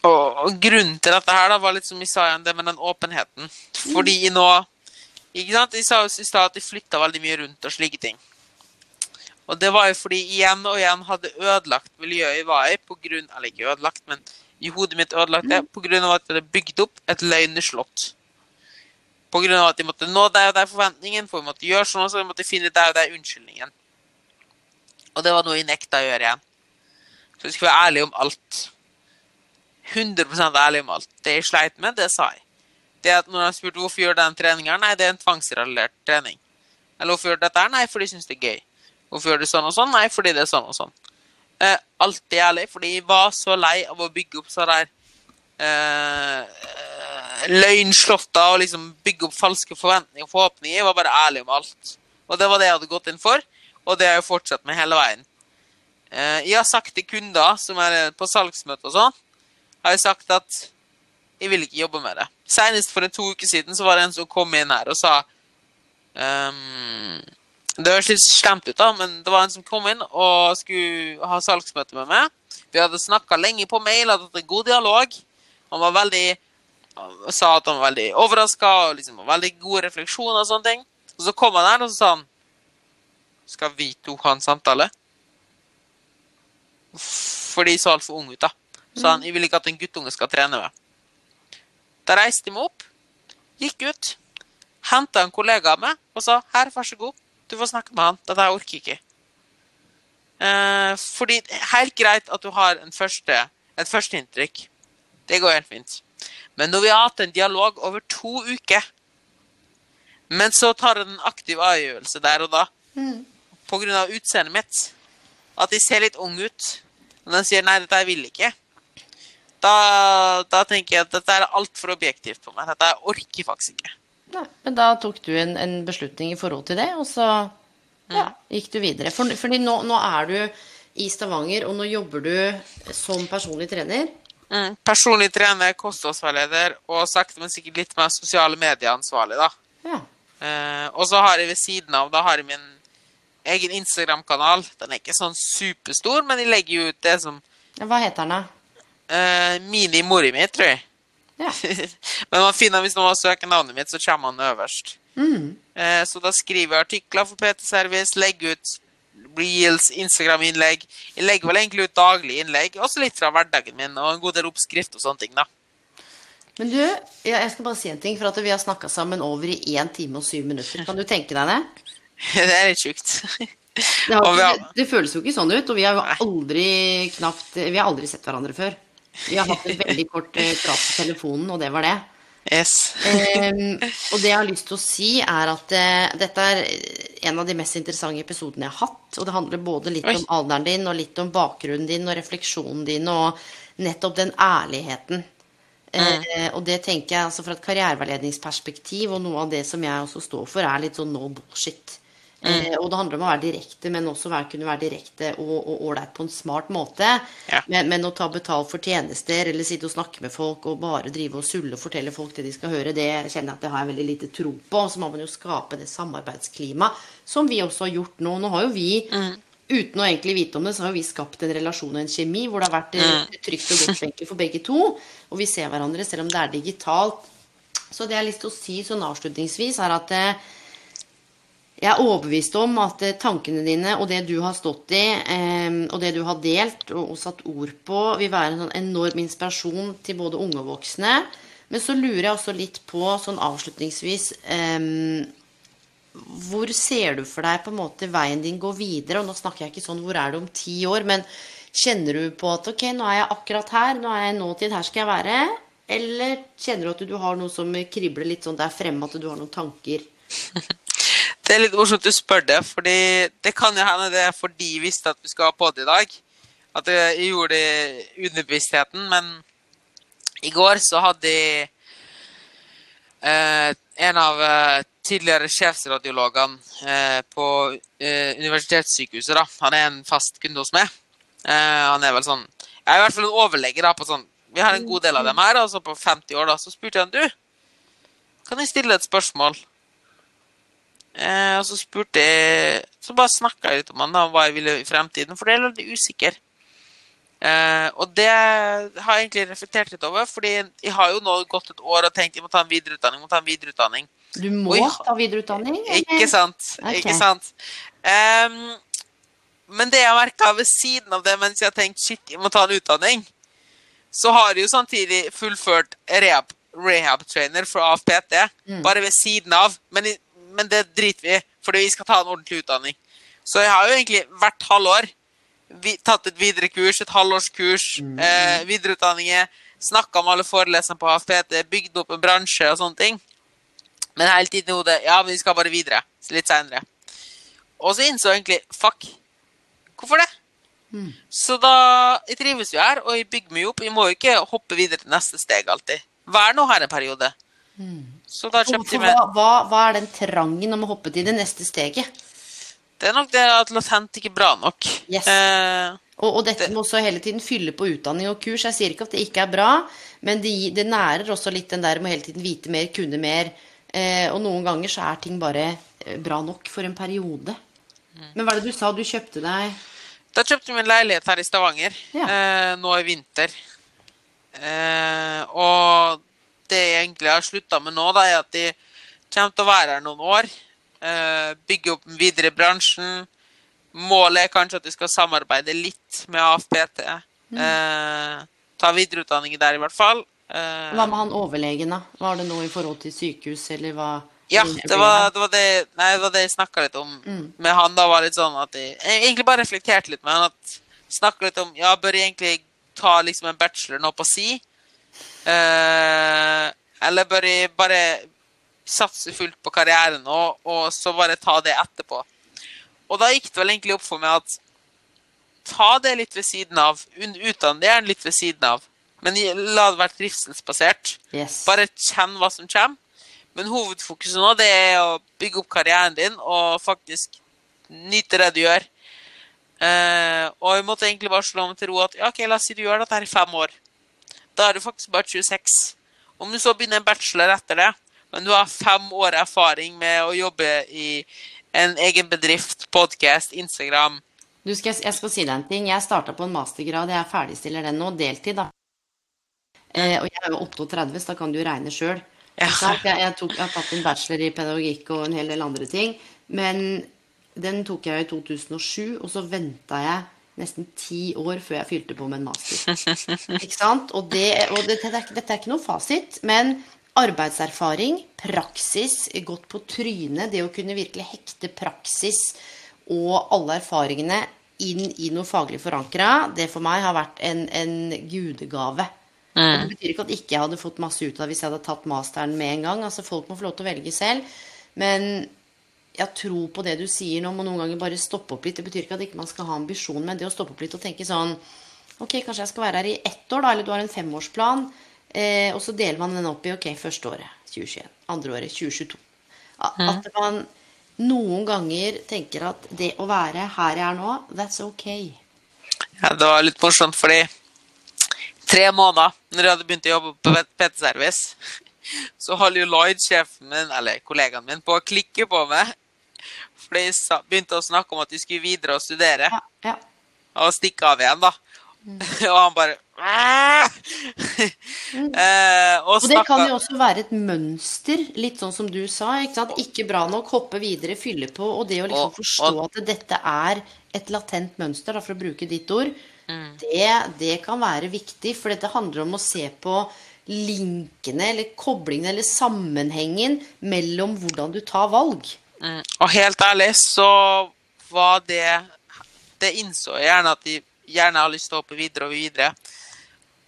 [SPEAKER 3] Og, og grunnen til dette her da, var litt som vi sa igjen, det med den åpenheten. Fordi nå ikke sant? De sa jo i stad at de flytta veldig mye rundt og slike ting. Og det var jo fordi igjen og igjen hadde ødelagt miljøet i Vai på grunn, eller ikke ødelagt, men i hodet mitt ødelagt det, på grunn av at jeg hadde bygd opp et løgneslott. Av at de måtte nå deg og deg forventningen, for vi måtte gjøre sånn, så de måtte finne deg og deg unnskyldningen. Og det var noe jeg nekta å gjøre igjen. Så jeg skulle være ærlig om alt. 100% ærlig om alt. Det jeg sleit med, det sa jeg. Det at Når de spurte hvorfor gjør den treninga, nei, det er en tvangsrelatert trening. Eller hvorfor gjør dette? Nei, fordi jeg syns det er gøy. Hvorfor gjør du sånn og sånn? Nei, fordi det er sånn og sånn. Eh, alltid ærlig, fordi jeg var så lei av å bygge opp så der eh, løgnslåtter og liksom bygge opp falske forventninger og forhåpninger. Jeg var bare ærlig om alt. Og det var det jeg hadde gått inn for, og det har jeg fortsatt med hele veien. Eh, jeg har sagt til kunder som er på salgsmøte og sånn, har jeg sagt at jeg vil ikke jobbe med det. Senest for to uker siden så var det en som kom inn her og sa um, Det høres litt slemt ut, da, men det var en som kom inn og skulle ha salgsmøte med meg. Vi hadde snakka lenge på mail, hadde hatt en god dialog. Han var veldig han sa at han var veldig overraska og liksom veldig gode refleksjoner og sånne ting. Og så kom han her og så sa han Skal vi to ha en samtale? Fordi de så altfor unge ut, da. Så han jeg vil ikke at en guttunge skal trene med. Da reiste de meg opp, gikk ut, henta en kollega av meg og sa her, vær så god, du får snakke med han. Dette jeg orker ikke. Eh, fordi helt greit at du har første, et førsteinntrykk. Det går helt fint. Men når vi har hatt en dialog over to uker, men så tar jeg en aktiv avgjørelse der og da mm. av utseendet mitt, at de ser litt ung ut, og den sier 'nei, dette jeg vil ikke', da, da, tenker jeg at dette er altfor objektivt for meg. Dette orker jeg faktisk ikke.
[SPEAKER 2] Nei, men da tok du en, en, beslutning i forhold til det, og så ja, gikk du videre. For, fordi nå, nå, er du i Stavanger, og nå jobber du som personlig trener.
[SPEAKER 3] Mm, personlig trener, kostholdsveileder og sakte, men sikkert litt mer sosiale medieansvarlig, da. Ja. Eh, og så har jeg ved siden av da har jeg min egen Instagram-kanal. Den er ikke sånn superstor, men jeg legger jo ut det som
[SPEAKER 2] Hva heter den, da?
[SPEAKER 3] Eh, Mini-mori mi, tror jeg. Ja. Men man finner, hvis man søker navnet mitt, så kommer man øverst. Mm. Eh, så da skriver jeg artikler for PT Service, legger ut reels, Instagram-innlegg. Jeg legger vel egentlig ut daglige innlegg, også litt fra hverdagen min, og en god del oppskrift og sånne ting, da.
[SPEAKER 2] Men du, jeg skal bare si en ting, for at vi har snakka sammen over i 1 time og 7 minutter. Kan du tenke deg det?
[SPEAKER 3] det er litt sjukt.
[SPEAKER 2] Det, har, det, føles jo ikke sånn ut, og vi har jo aldri knapt Vi har aldri sett hverandre før. Vi har hatt en veldig kort eh, prat på telefonen, og det var det.
[SPEAKER 3] Yes.
[SPEAKER 2] um, og det jeg har lyst til å si, er at uh, dette er en av de mest interessante episodene jeg har hatt. Og det handler både litt Oi. om alderen din, og litt om bakgrunnen din, og refleksjonen din, og nettopp den ærligheten. Mm. Uh, og det tenker jeg altså fra et karriereveiledningsperspektiv, og noe av det som jeg også står for, er litt sånn no bullshit. Mm. Eh, og det handler om å være direkte, men også være, kunne være direkte og ålreit på en smart måte. Ja. Men, men, å ta betalt for tjenester eller sitte og snakke med folk og bare drive og sulle og fortelle folk det de skal høre, det kjenner jeg at det har jeg veldig lite tro på. Og Så må man jo skape det samarbeidsklimaet som vi også har gjort nå. Nå har jo vi mm. Uten å egentlig vite om det, så har vi skapt en relasjon og en kjemi hvor det har vært eh, mm. trygt og godt enkelt for begge to. Og vi ser hverandre selv om det er digitalt. Så det jeg har lyst til å si sånn avslutningsvis, er at eh, jeg er overbevist om at eh, tankene dine og det du har stått i, eh, og det du har delt og, satt ord på, vil være en sånn enorm inspirasjon til både unge og voksne. Men så lurer jeg også litt på, sånn avslutningsvis eh, Hvor ser du for deg på en måte veien din går videre? Og nå snakker jeg ikke sånn hvor er det om ti år, men kjenner du på at ok, nå er jeg akkurat her, nå er jeg i nåtid, her skal jeg være? Eller kjenner du at du har noe som kribler litt sånn der fremme, at du har noen tanker?
[SPEAKER 3] Det er litt morsomt du spør det, fordi det kan jo hende det er fordi vi visste at vi skal ha på det i dag. At jeg gjorde det underbevisstheten. Men i går så hadde jeg eh, en av eh, tidligere sjefsradiologene eh, på eh, universitetssykehuset. da. Han er en fast kunde hos meg. Eh, han er vel sånn Jeg er i hvert fall en overlege da, på sånn Vi har en god del av dem her. Altså på 50 år, da, så spurte jeg han du, kan jeg stille et spørsmål? Eh, og så spurte jeg Så bare snakka jeg litt om han da, hva jeg ville i fremtiden, for det er litt usikker. Eh, og det har jeg egentlig reflektert litt over, fordi jeg har jo nå gått et år og tenkt jeg må ta en videreutdanning. må ta en videreutdanning.
[SPEAKER 2] Du må jeg, ta videreutdanning?
[SPEAKER 3] Eller? Ikke sant. Okay. Ikke sant. Um, men det jeg har merka ved siden av det, mens jeg har tenkt shit, jeg må ta en utdanning, så har jeg jo samtidig fullført rehab, rehab trainer for AFPT, mm. bare ved siden av. Men jeg, men det driter vi i, fordi vi skal ta en ordentlig utdanning. Så jeg har jo egentlig hvert halvår vi, tatt et videre kurs, et halvårskurs, mm. eh, videreutdanninger, snakka med alle foreleserne på HFPT, bygd opp en bransje og sånne ting. Men hele tiden i hodet ja, men vi skal bare videre. Litt seinere. Og så innså jeg egentlig fuck, hvorfor det? Mm. Så da Jeg trives jo her, og jeg bygger meg opp. Jeg må jo ikke hoppe videre til neste steg alltid. Vær nå her en periode. Mm.
[SPEAKER 2] Så da kjøpte de med hva, hva, hva, er den trangen om å hoppe til det neste steget?
[SPEAKER 3] Det er nok det at latent ikke er bra nok.
[SPEAKER 2] Yes. Eh, og, og, dette det. må også hele tiden fylle på utdanning og kurs. Jeg sier ikke at det ikke er bra, men det, det nærer også litt den der med å hele tiden vite mer, kunne mer. Eh, og noen ganger så er ting bare eh, bra nok for en periode. Mm. Men hva er det du sa du kjøpte deg?
[SPEAKER 3] Da kjøpte vi en leilighet her i Stavanger ja. eh, nå i vinter. Eh, og det jeg egentlig har slutta med nå, da, er at de kommer til å være her noen år. Uh, bygge opp videre i bransjen. Målet er kanskje at de skal samarbeide litt med AFPT. Mm. Eh, ta videreutdanning der, i hvert fall.
[SPEAKER 2] Eh, hva med han overlegen, da? Var det noe i forhold til sykehus, eller hva?
[SPEAKER 3] Ja, det var det, var det, nei, det, var det jeg snakka litt om mm. med han. da var litt sånn at Jeg, jeg egentlig bare reflekterte litt med han. at Snakka litt om Ja, bør jeg egentlig ta liksom en bachelor nå på si? Uh, eller bør jeg bare satse fullt på karrieren og, og, så bare ta det etterpå? Og da gikk det vel egentlig opp for meg at ta det litt ved siden av. Utdann det gjerne litt ved siden av. Men la det være trivselsbasert. Yes. Bare kjenn hva som kommer. Men hovedfokuset nå det er å bygge opp karrieren din og faktisk nyte det du gjør. Eh, og jeg måtte egentlig bare slå meg til ro at ja, ok, la oss si du gjør dette her i fem år. Da er du faktisk bare 26. Om du så begynner en bachelor etter det, men du har fem år erfaring med å jobbe i en egen bedrift, podkast, Instagram
[SPEAKER 2] du skal, Jeg skal si deg en ting. Jeg starta på en mastergrad. Jeg ferdigstiller den nå. Deltid, da. Eh, og jeg er jo 38, så da kan du regne sjøl. Ja. Jeg, jeg, jeg, har tatt en bachelor i pedagogikk og en hel del andre ting. Men den tok jeg i 2007, og så venta jeg nesten ti år før jeg fylte på med en master. Ikke sant? Og, det, og det, er, dette er ikke noe fasit, men arbeidserfaring, praksis, gått på trynet, det å kunne virkelig hekte praksis og alle erfaringene inn i noe faglig forankra, det for meg har vært en, en gudegave. Mm. Det betyr ikke at ikke jeg hadde fått masse ut av det hvis jeg hadde tatt masteren med en gang. Altså Folk må få lov til å velge selv. Men jeg tror på det du sier nå, må noen ganger bare stoppe opp litt. Det betyr ikke at ikke man skal ha ambisjon, men det å stoppe opp litt og tenke sånn Ok, kanskje jeg skal være her i ett år, da, eller du har en femårsplan. Eh, og så deler man den opp i ok, første året 2021, andre året 2022. At man noen ganger tenker at det å være her jeg er nå, that's ok.
[SPEAKER 3] Ja, det var litt morsomt, fordi tre måneder når jeg hadde begynt å jobbe på PT-service, så holdt jo Lloyd-sjefen min, eller kollegaen min, på å klikke på meg for de begynte å snakke om at de skulle videre og studere. Ja, ja. Og stikke av igjen, da. og han bare eh, og,
[SPEAKER 2] Og det kan jo også være et mønster, litt sånn som du sa. Ikke sant? Ikke bra nok, hoppe videre, fylle på. Og det å liksom
[SPEAKER 3] Og-
[SPEAKER 2] forstå
[SPEAKER 3] og-
[SPEAKER 2] at dette er et latent mønster, da, for å bruke ditt ord,
[SPEAKER 3] Mm.
[SPEAKER 2] det, det kan være viktig. For dette handler om å se på linkene, eller koblingen, eller sammenhengen mellom hvordan du tar valg.
[SPEAKER 3] Mm. Og helt ærlig så var det Det innså jeg gjerne at de gjerne har lyst til å hoppe videre og videre.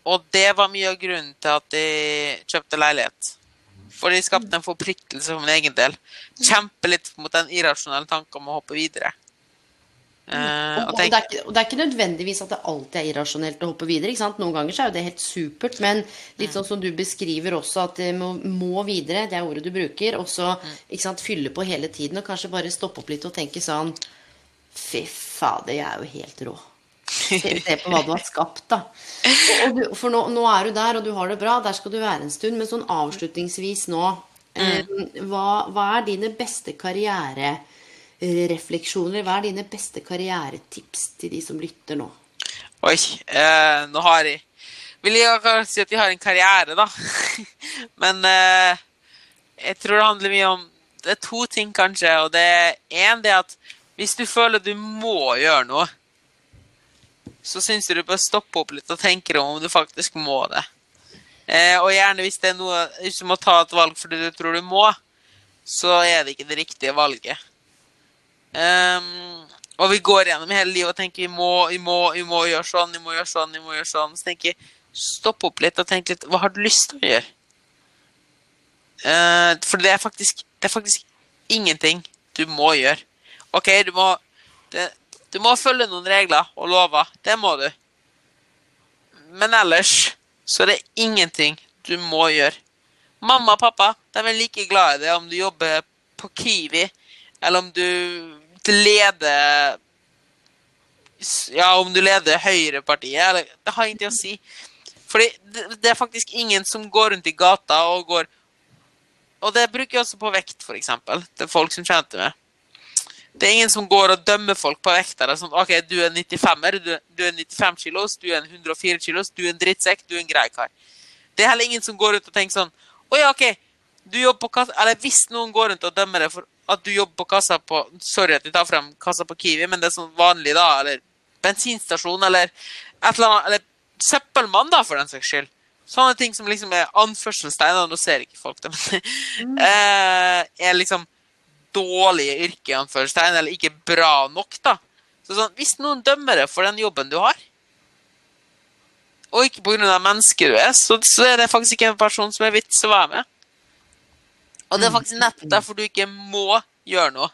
[SPEAKER 3] Og det var mye av grunnen til at de kjøpte leilighet. For de skapte en forpliktelse for min egen del. Kjempe litt mot den irrasjonelle tanken om å hoppe videre. Eh,
[SPEAKER 2] Og, det er ikke, og det er ikke nødvendigvis at det alltid er irrasjonelt å hoppe videre. Noen ganger så er jo det helt supert, men litt sånn som du beskriver også, at det må, må videre, det er ordet du bruker, og så ikke sant, fylle på hele tiden, og kanskje bare stoppe opp litt og tenke sånn Fy fader, jeg er jo helt rå. Se, på hva du har skapt, da. Du, for nå, nå er du der, og du har det bra. Der skal du være en stund. Men sånn avslutningsvis nå eh, hva, hva er dine beste karriererefleksjoner? Hva er dine beste karrieretips til de som lytter nå?
[SPEAKER 3] Oi, eh, nå har jeg Vil jeg kanskje si at de har en karriere, da. Men eh, jeg tror det handler mye om Det er to ting, kanskje. Og det er én det at hvis du føler du må gjøre noe, så syns jeg du bør stoppe opp litt og tenke om om du faktisk må det. Eh, og gjerne hvis det er noe Hvis du må ta et valg fordi du tror du må, så er det ikke det riktige valget. Ehm, og vi går gjennom hele livet og tenker vi må, vi må, vi må gjøre sånn, vi må gjøre sånn, vi må gjøre sånn. Så tenker jeg, stopp opp litt og tenk litt, hva har du lyst til å gjøre? Uh, for det er faktisk, det er faktisk ingenting du må gjøre. Ok, du må, det, du må følge noen regler og lover, det må du. Men ellers så er det ingenting du må gjøre. Mamma og pappa de er like glad i deg om du jobber på Kiwi, eller om du leder Ja, om du leder Høyrepartiet, eller Det har ingenting å si. Fordi det, er faktisk ingen som går rundt i gata og går Og det bruker jeg også på vekt, for eksempel. Det er folk som kjenner til meg. Det er ingen som går og dømmer folk på vekta. Det er sånn, OK, du er 95-er, du, du er 95 kilos, du er en 104 kilos, du er en drittsekk, du er en grei kar. Det er heller ingen som går rundt og tenker sånn Å ja, OK, du jobber på kassa Eller hvis noen går rundt og dømmer deg for at du jobber på kassa på Sorry at vi tar frem kassa på Kiwi, men det er sånn vanlig, da. Eller bensinstasjon, eller et eller annet Eller søppelmann, da, for den saks skyld. Sånne ting som liksom er anførselstegn, og nå ser ikke folk det, men eh, er liksom dårlige yrke, anførselstegn, eller ikke bra nok, da. Så sånn, hvis noen dømmer deg for den jobben du har, og ikke pga. mennesket du er, så, så er det faktisk ikke en person som er vits å være med. Og det er faktisk nettopp derfor du ikke må gjøre noe.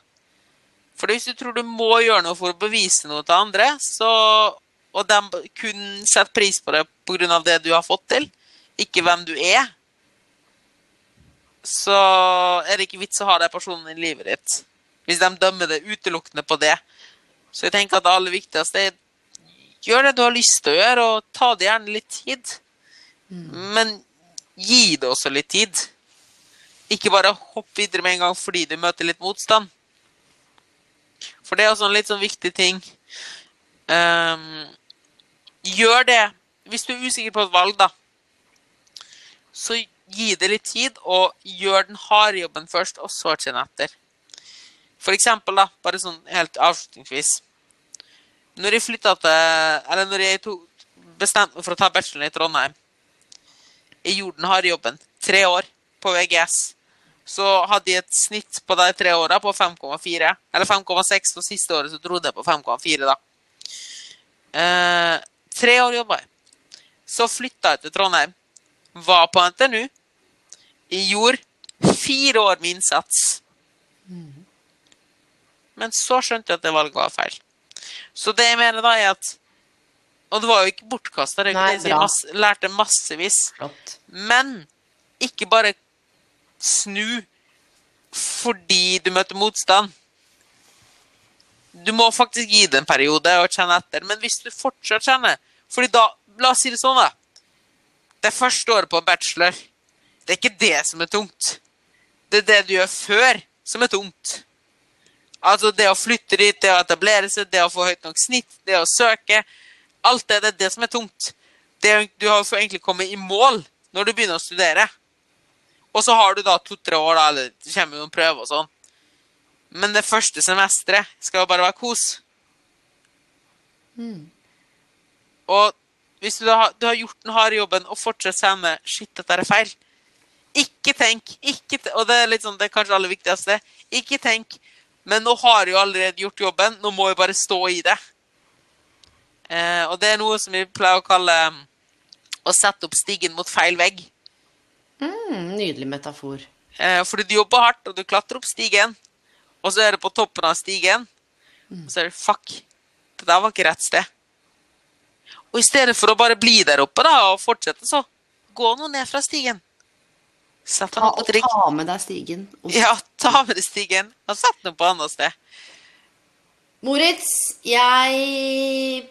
[SPEAKER 3] For hvis du tror du må gjøre noe for å bevise noe til andre, så, og de kun setter pris på det pga. det du har fått til, ikke hvem du er, så er det ikke vits å ha den personen i livet ditt. Hvis de dømmer det utelukkende på det. Så jeg tenker at det aller viktigste er gjør det du har lyst til å gjøre, og ta det gjerne litt tid. Men gi det også litt tid. Ikke bare hopp videre med en gang fordi du møter litt motstand. For det er også en litt sånn viktig ting. Um, gjør det Hvis du er usikker på et valg, da, så gi det litt tid, og gjør den harde jobben først, og så kjenn etter. For eksempel, da, bare sånn helt avslutningsvis Når jeg flytta til Eller når jeg bestemte meg for å ta bacheloren i Trondheim Jeg gjorde den harde jobben. Tre år på VGS. Så hadde jeg et snitt på de tre åra på 5,4. Eller 5,6, og siste året så dro det på 5,4, da. Eh, tre år jobba jeg. Så flytta jeg til Trondheim. Var på NTNU. Jeg gjorde fire år med innsats. Men så skjønte jeg at det valget var feil. Så det jeg mener da, er at Og det var jo ikke bortkasta. Jeg lærte massevis.
[SPEAKER 2] Flott.
[SPEAKER 3] Men ikke bare snu fordi du møter motstand. Du må faktisk gi det en periode og kjenne etter. Men hvis du fortsatt kjenner fordi da, La oss si det sånn, da. Det første året på bachelor, det er ikke det som er tungt. Det er det du gjør før, som er tungt. Altså det å flytte dit, det å etablere seg, det å få høyt nok snitt, det å søke. Alt det, det er det som er tungt. Det, du har egentlig kommet i mål når du begynner å studere. Og så har du da to-tre år, da, eller det kommer noen prøver og sånn. Men det første semesteret skal jo bare være kos. Og hvis du har, du har gjort den harde jobben og fortsatt kjenner shit, dette er feil Ikke tenk. Ikke te og det er sånn, det er kanskje det aller viktigste. Ikke tenk. Men nå har jeg jo allerede gjort jobben. Nå må jeg bare stå i det. Eh, og det er noe som vi pleier å kalle um, å sette opp stigen mot feil vegg.
[SPEAKER 2] Mm, nydelig metafor.
[SPEAKER 3] Eh, fordi du jobber hardt, og du klatrer opp stigen, og så er det på toppen av stigen, og så er det fuck. Det der var ikke rett sted. Og i stedet for å bare bli der oppe da, og fortsette, så gå nå ned fra stigen. Sett
[SPEAKER 2] Ta, og ta med deg stigen. Og
[SPEAKER 3] Ja, ta med deg stigen, og sett den på annet sted.
[SPEAKER 2] Moritz, jeg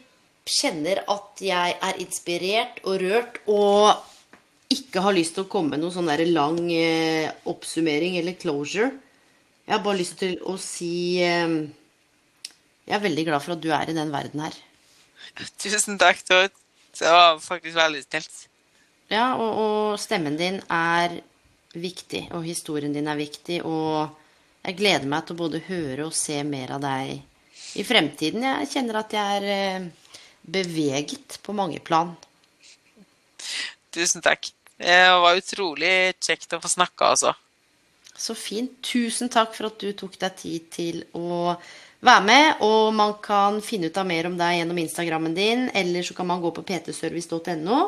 [SPEAKER 2] kjenner at jeg er inspirert og rørt og ikke har lyst til å komme med noen sånn der lang eh, oppsummering eller closure. Jeg har bare lyst til å si eh, Jeg er veldig glad for at du er i den verden her.
[SPEAKER 3] Tusen takk, Tord. det var faktisk veldig snilt.
[SPEAKER 2] Ja, og, og stemmen din er viktig, og historien din er viktig, og jeg gleder meg til å både høre og se mer av deg i fremtiden. Jeg kjenner at jeg er eh, beveget på mange plan.
[SPEAKER 3] Tusen takk. Det var utrolig kjekt å få snakke, altså.
[SPEAKER 2] Så fint. Tusen takk for at du tok deg tid til å være med. Og man kan finne ut av mer om deg gjennom Instagrammen din, eller så kan man gå på ptservice.no.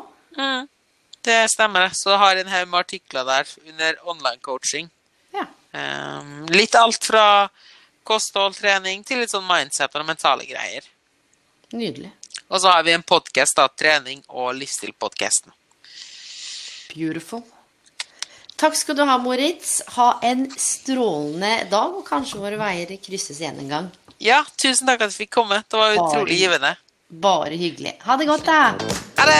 [SPEAKER 3] Det stemmer. Så har jeg en haug med artikler der under online coaching.
[SPEAKER 2] Ja.
[SPEAKER 3] Um, litt alt fra kosthold, trening til litt sånn mindset og mentale greier.
[SPEAKER 2] Nydelig.
[SPEAKER 3] Og så har vi en podkast, da. Trening og livsstil-podkasten.
[SPEAKER 2] Beautiful. Takk skal du ha, Moritz. Ha en strålende dag, og kanskje våre veier krysses igjen en gang.
[SPEAKER 3] Ja, tusen takk at du fikk komme. Det var utrolig
[SPEAKER 2] Bare.
[SPEAKER 3] givende.
[SPEAKER 2] Bare hyggelig. Ha det godt, da.
[SPEAKER 3] Ha det!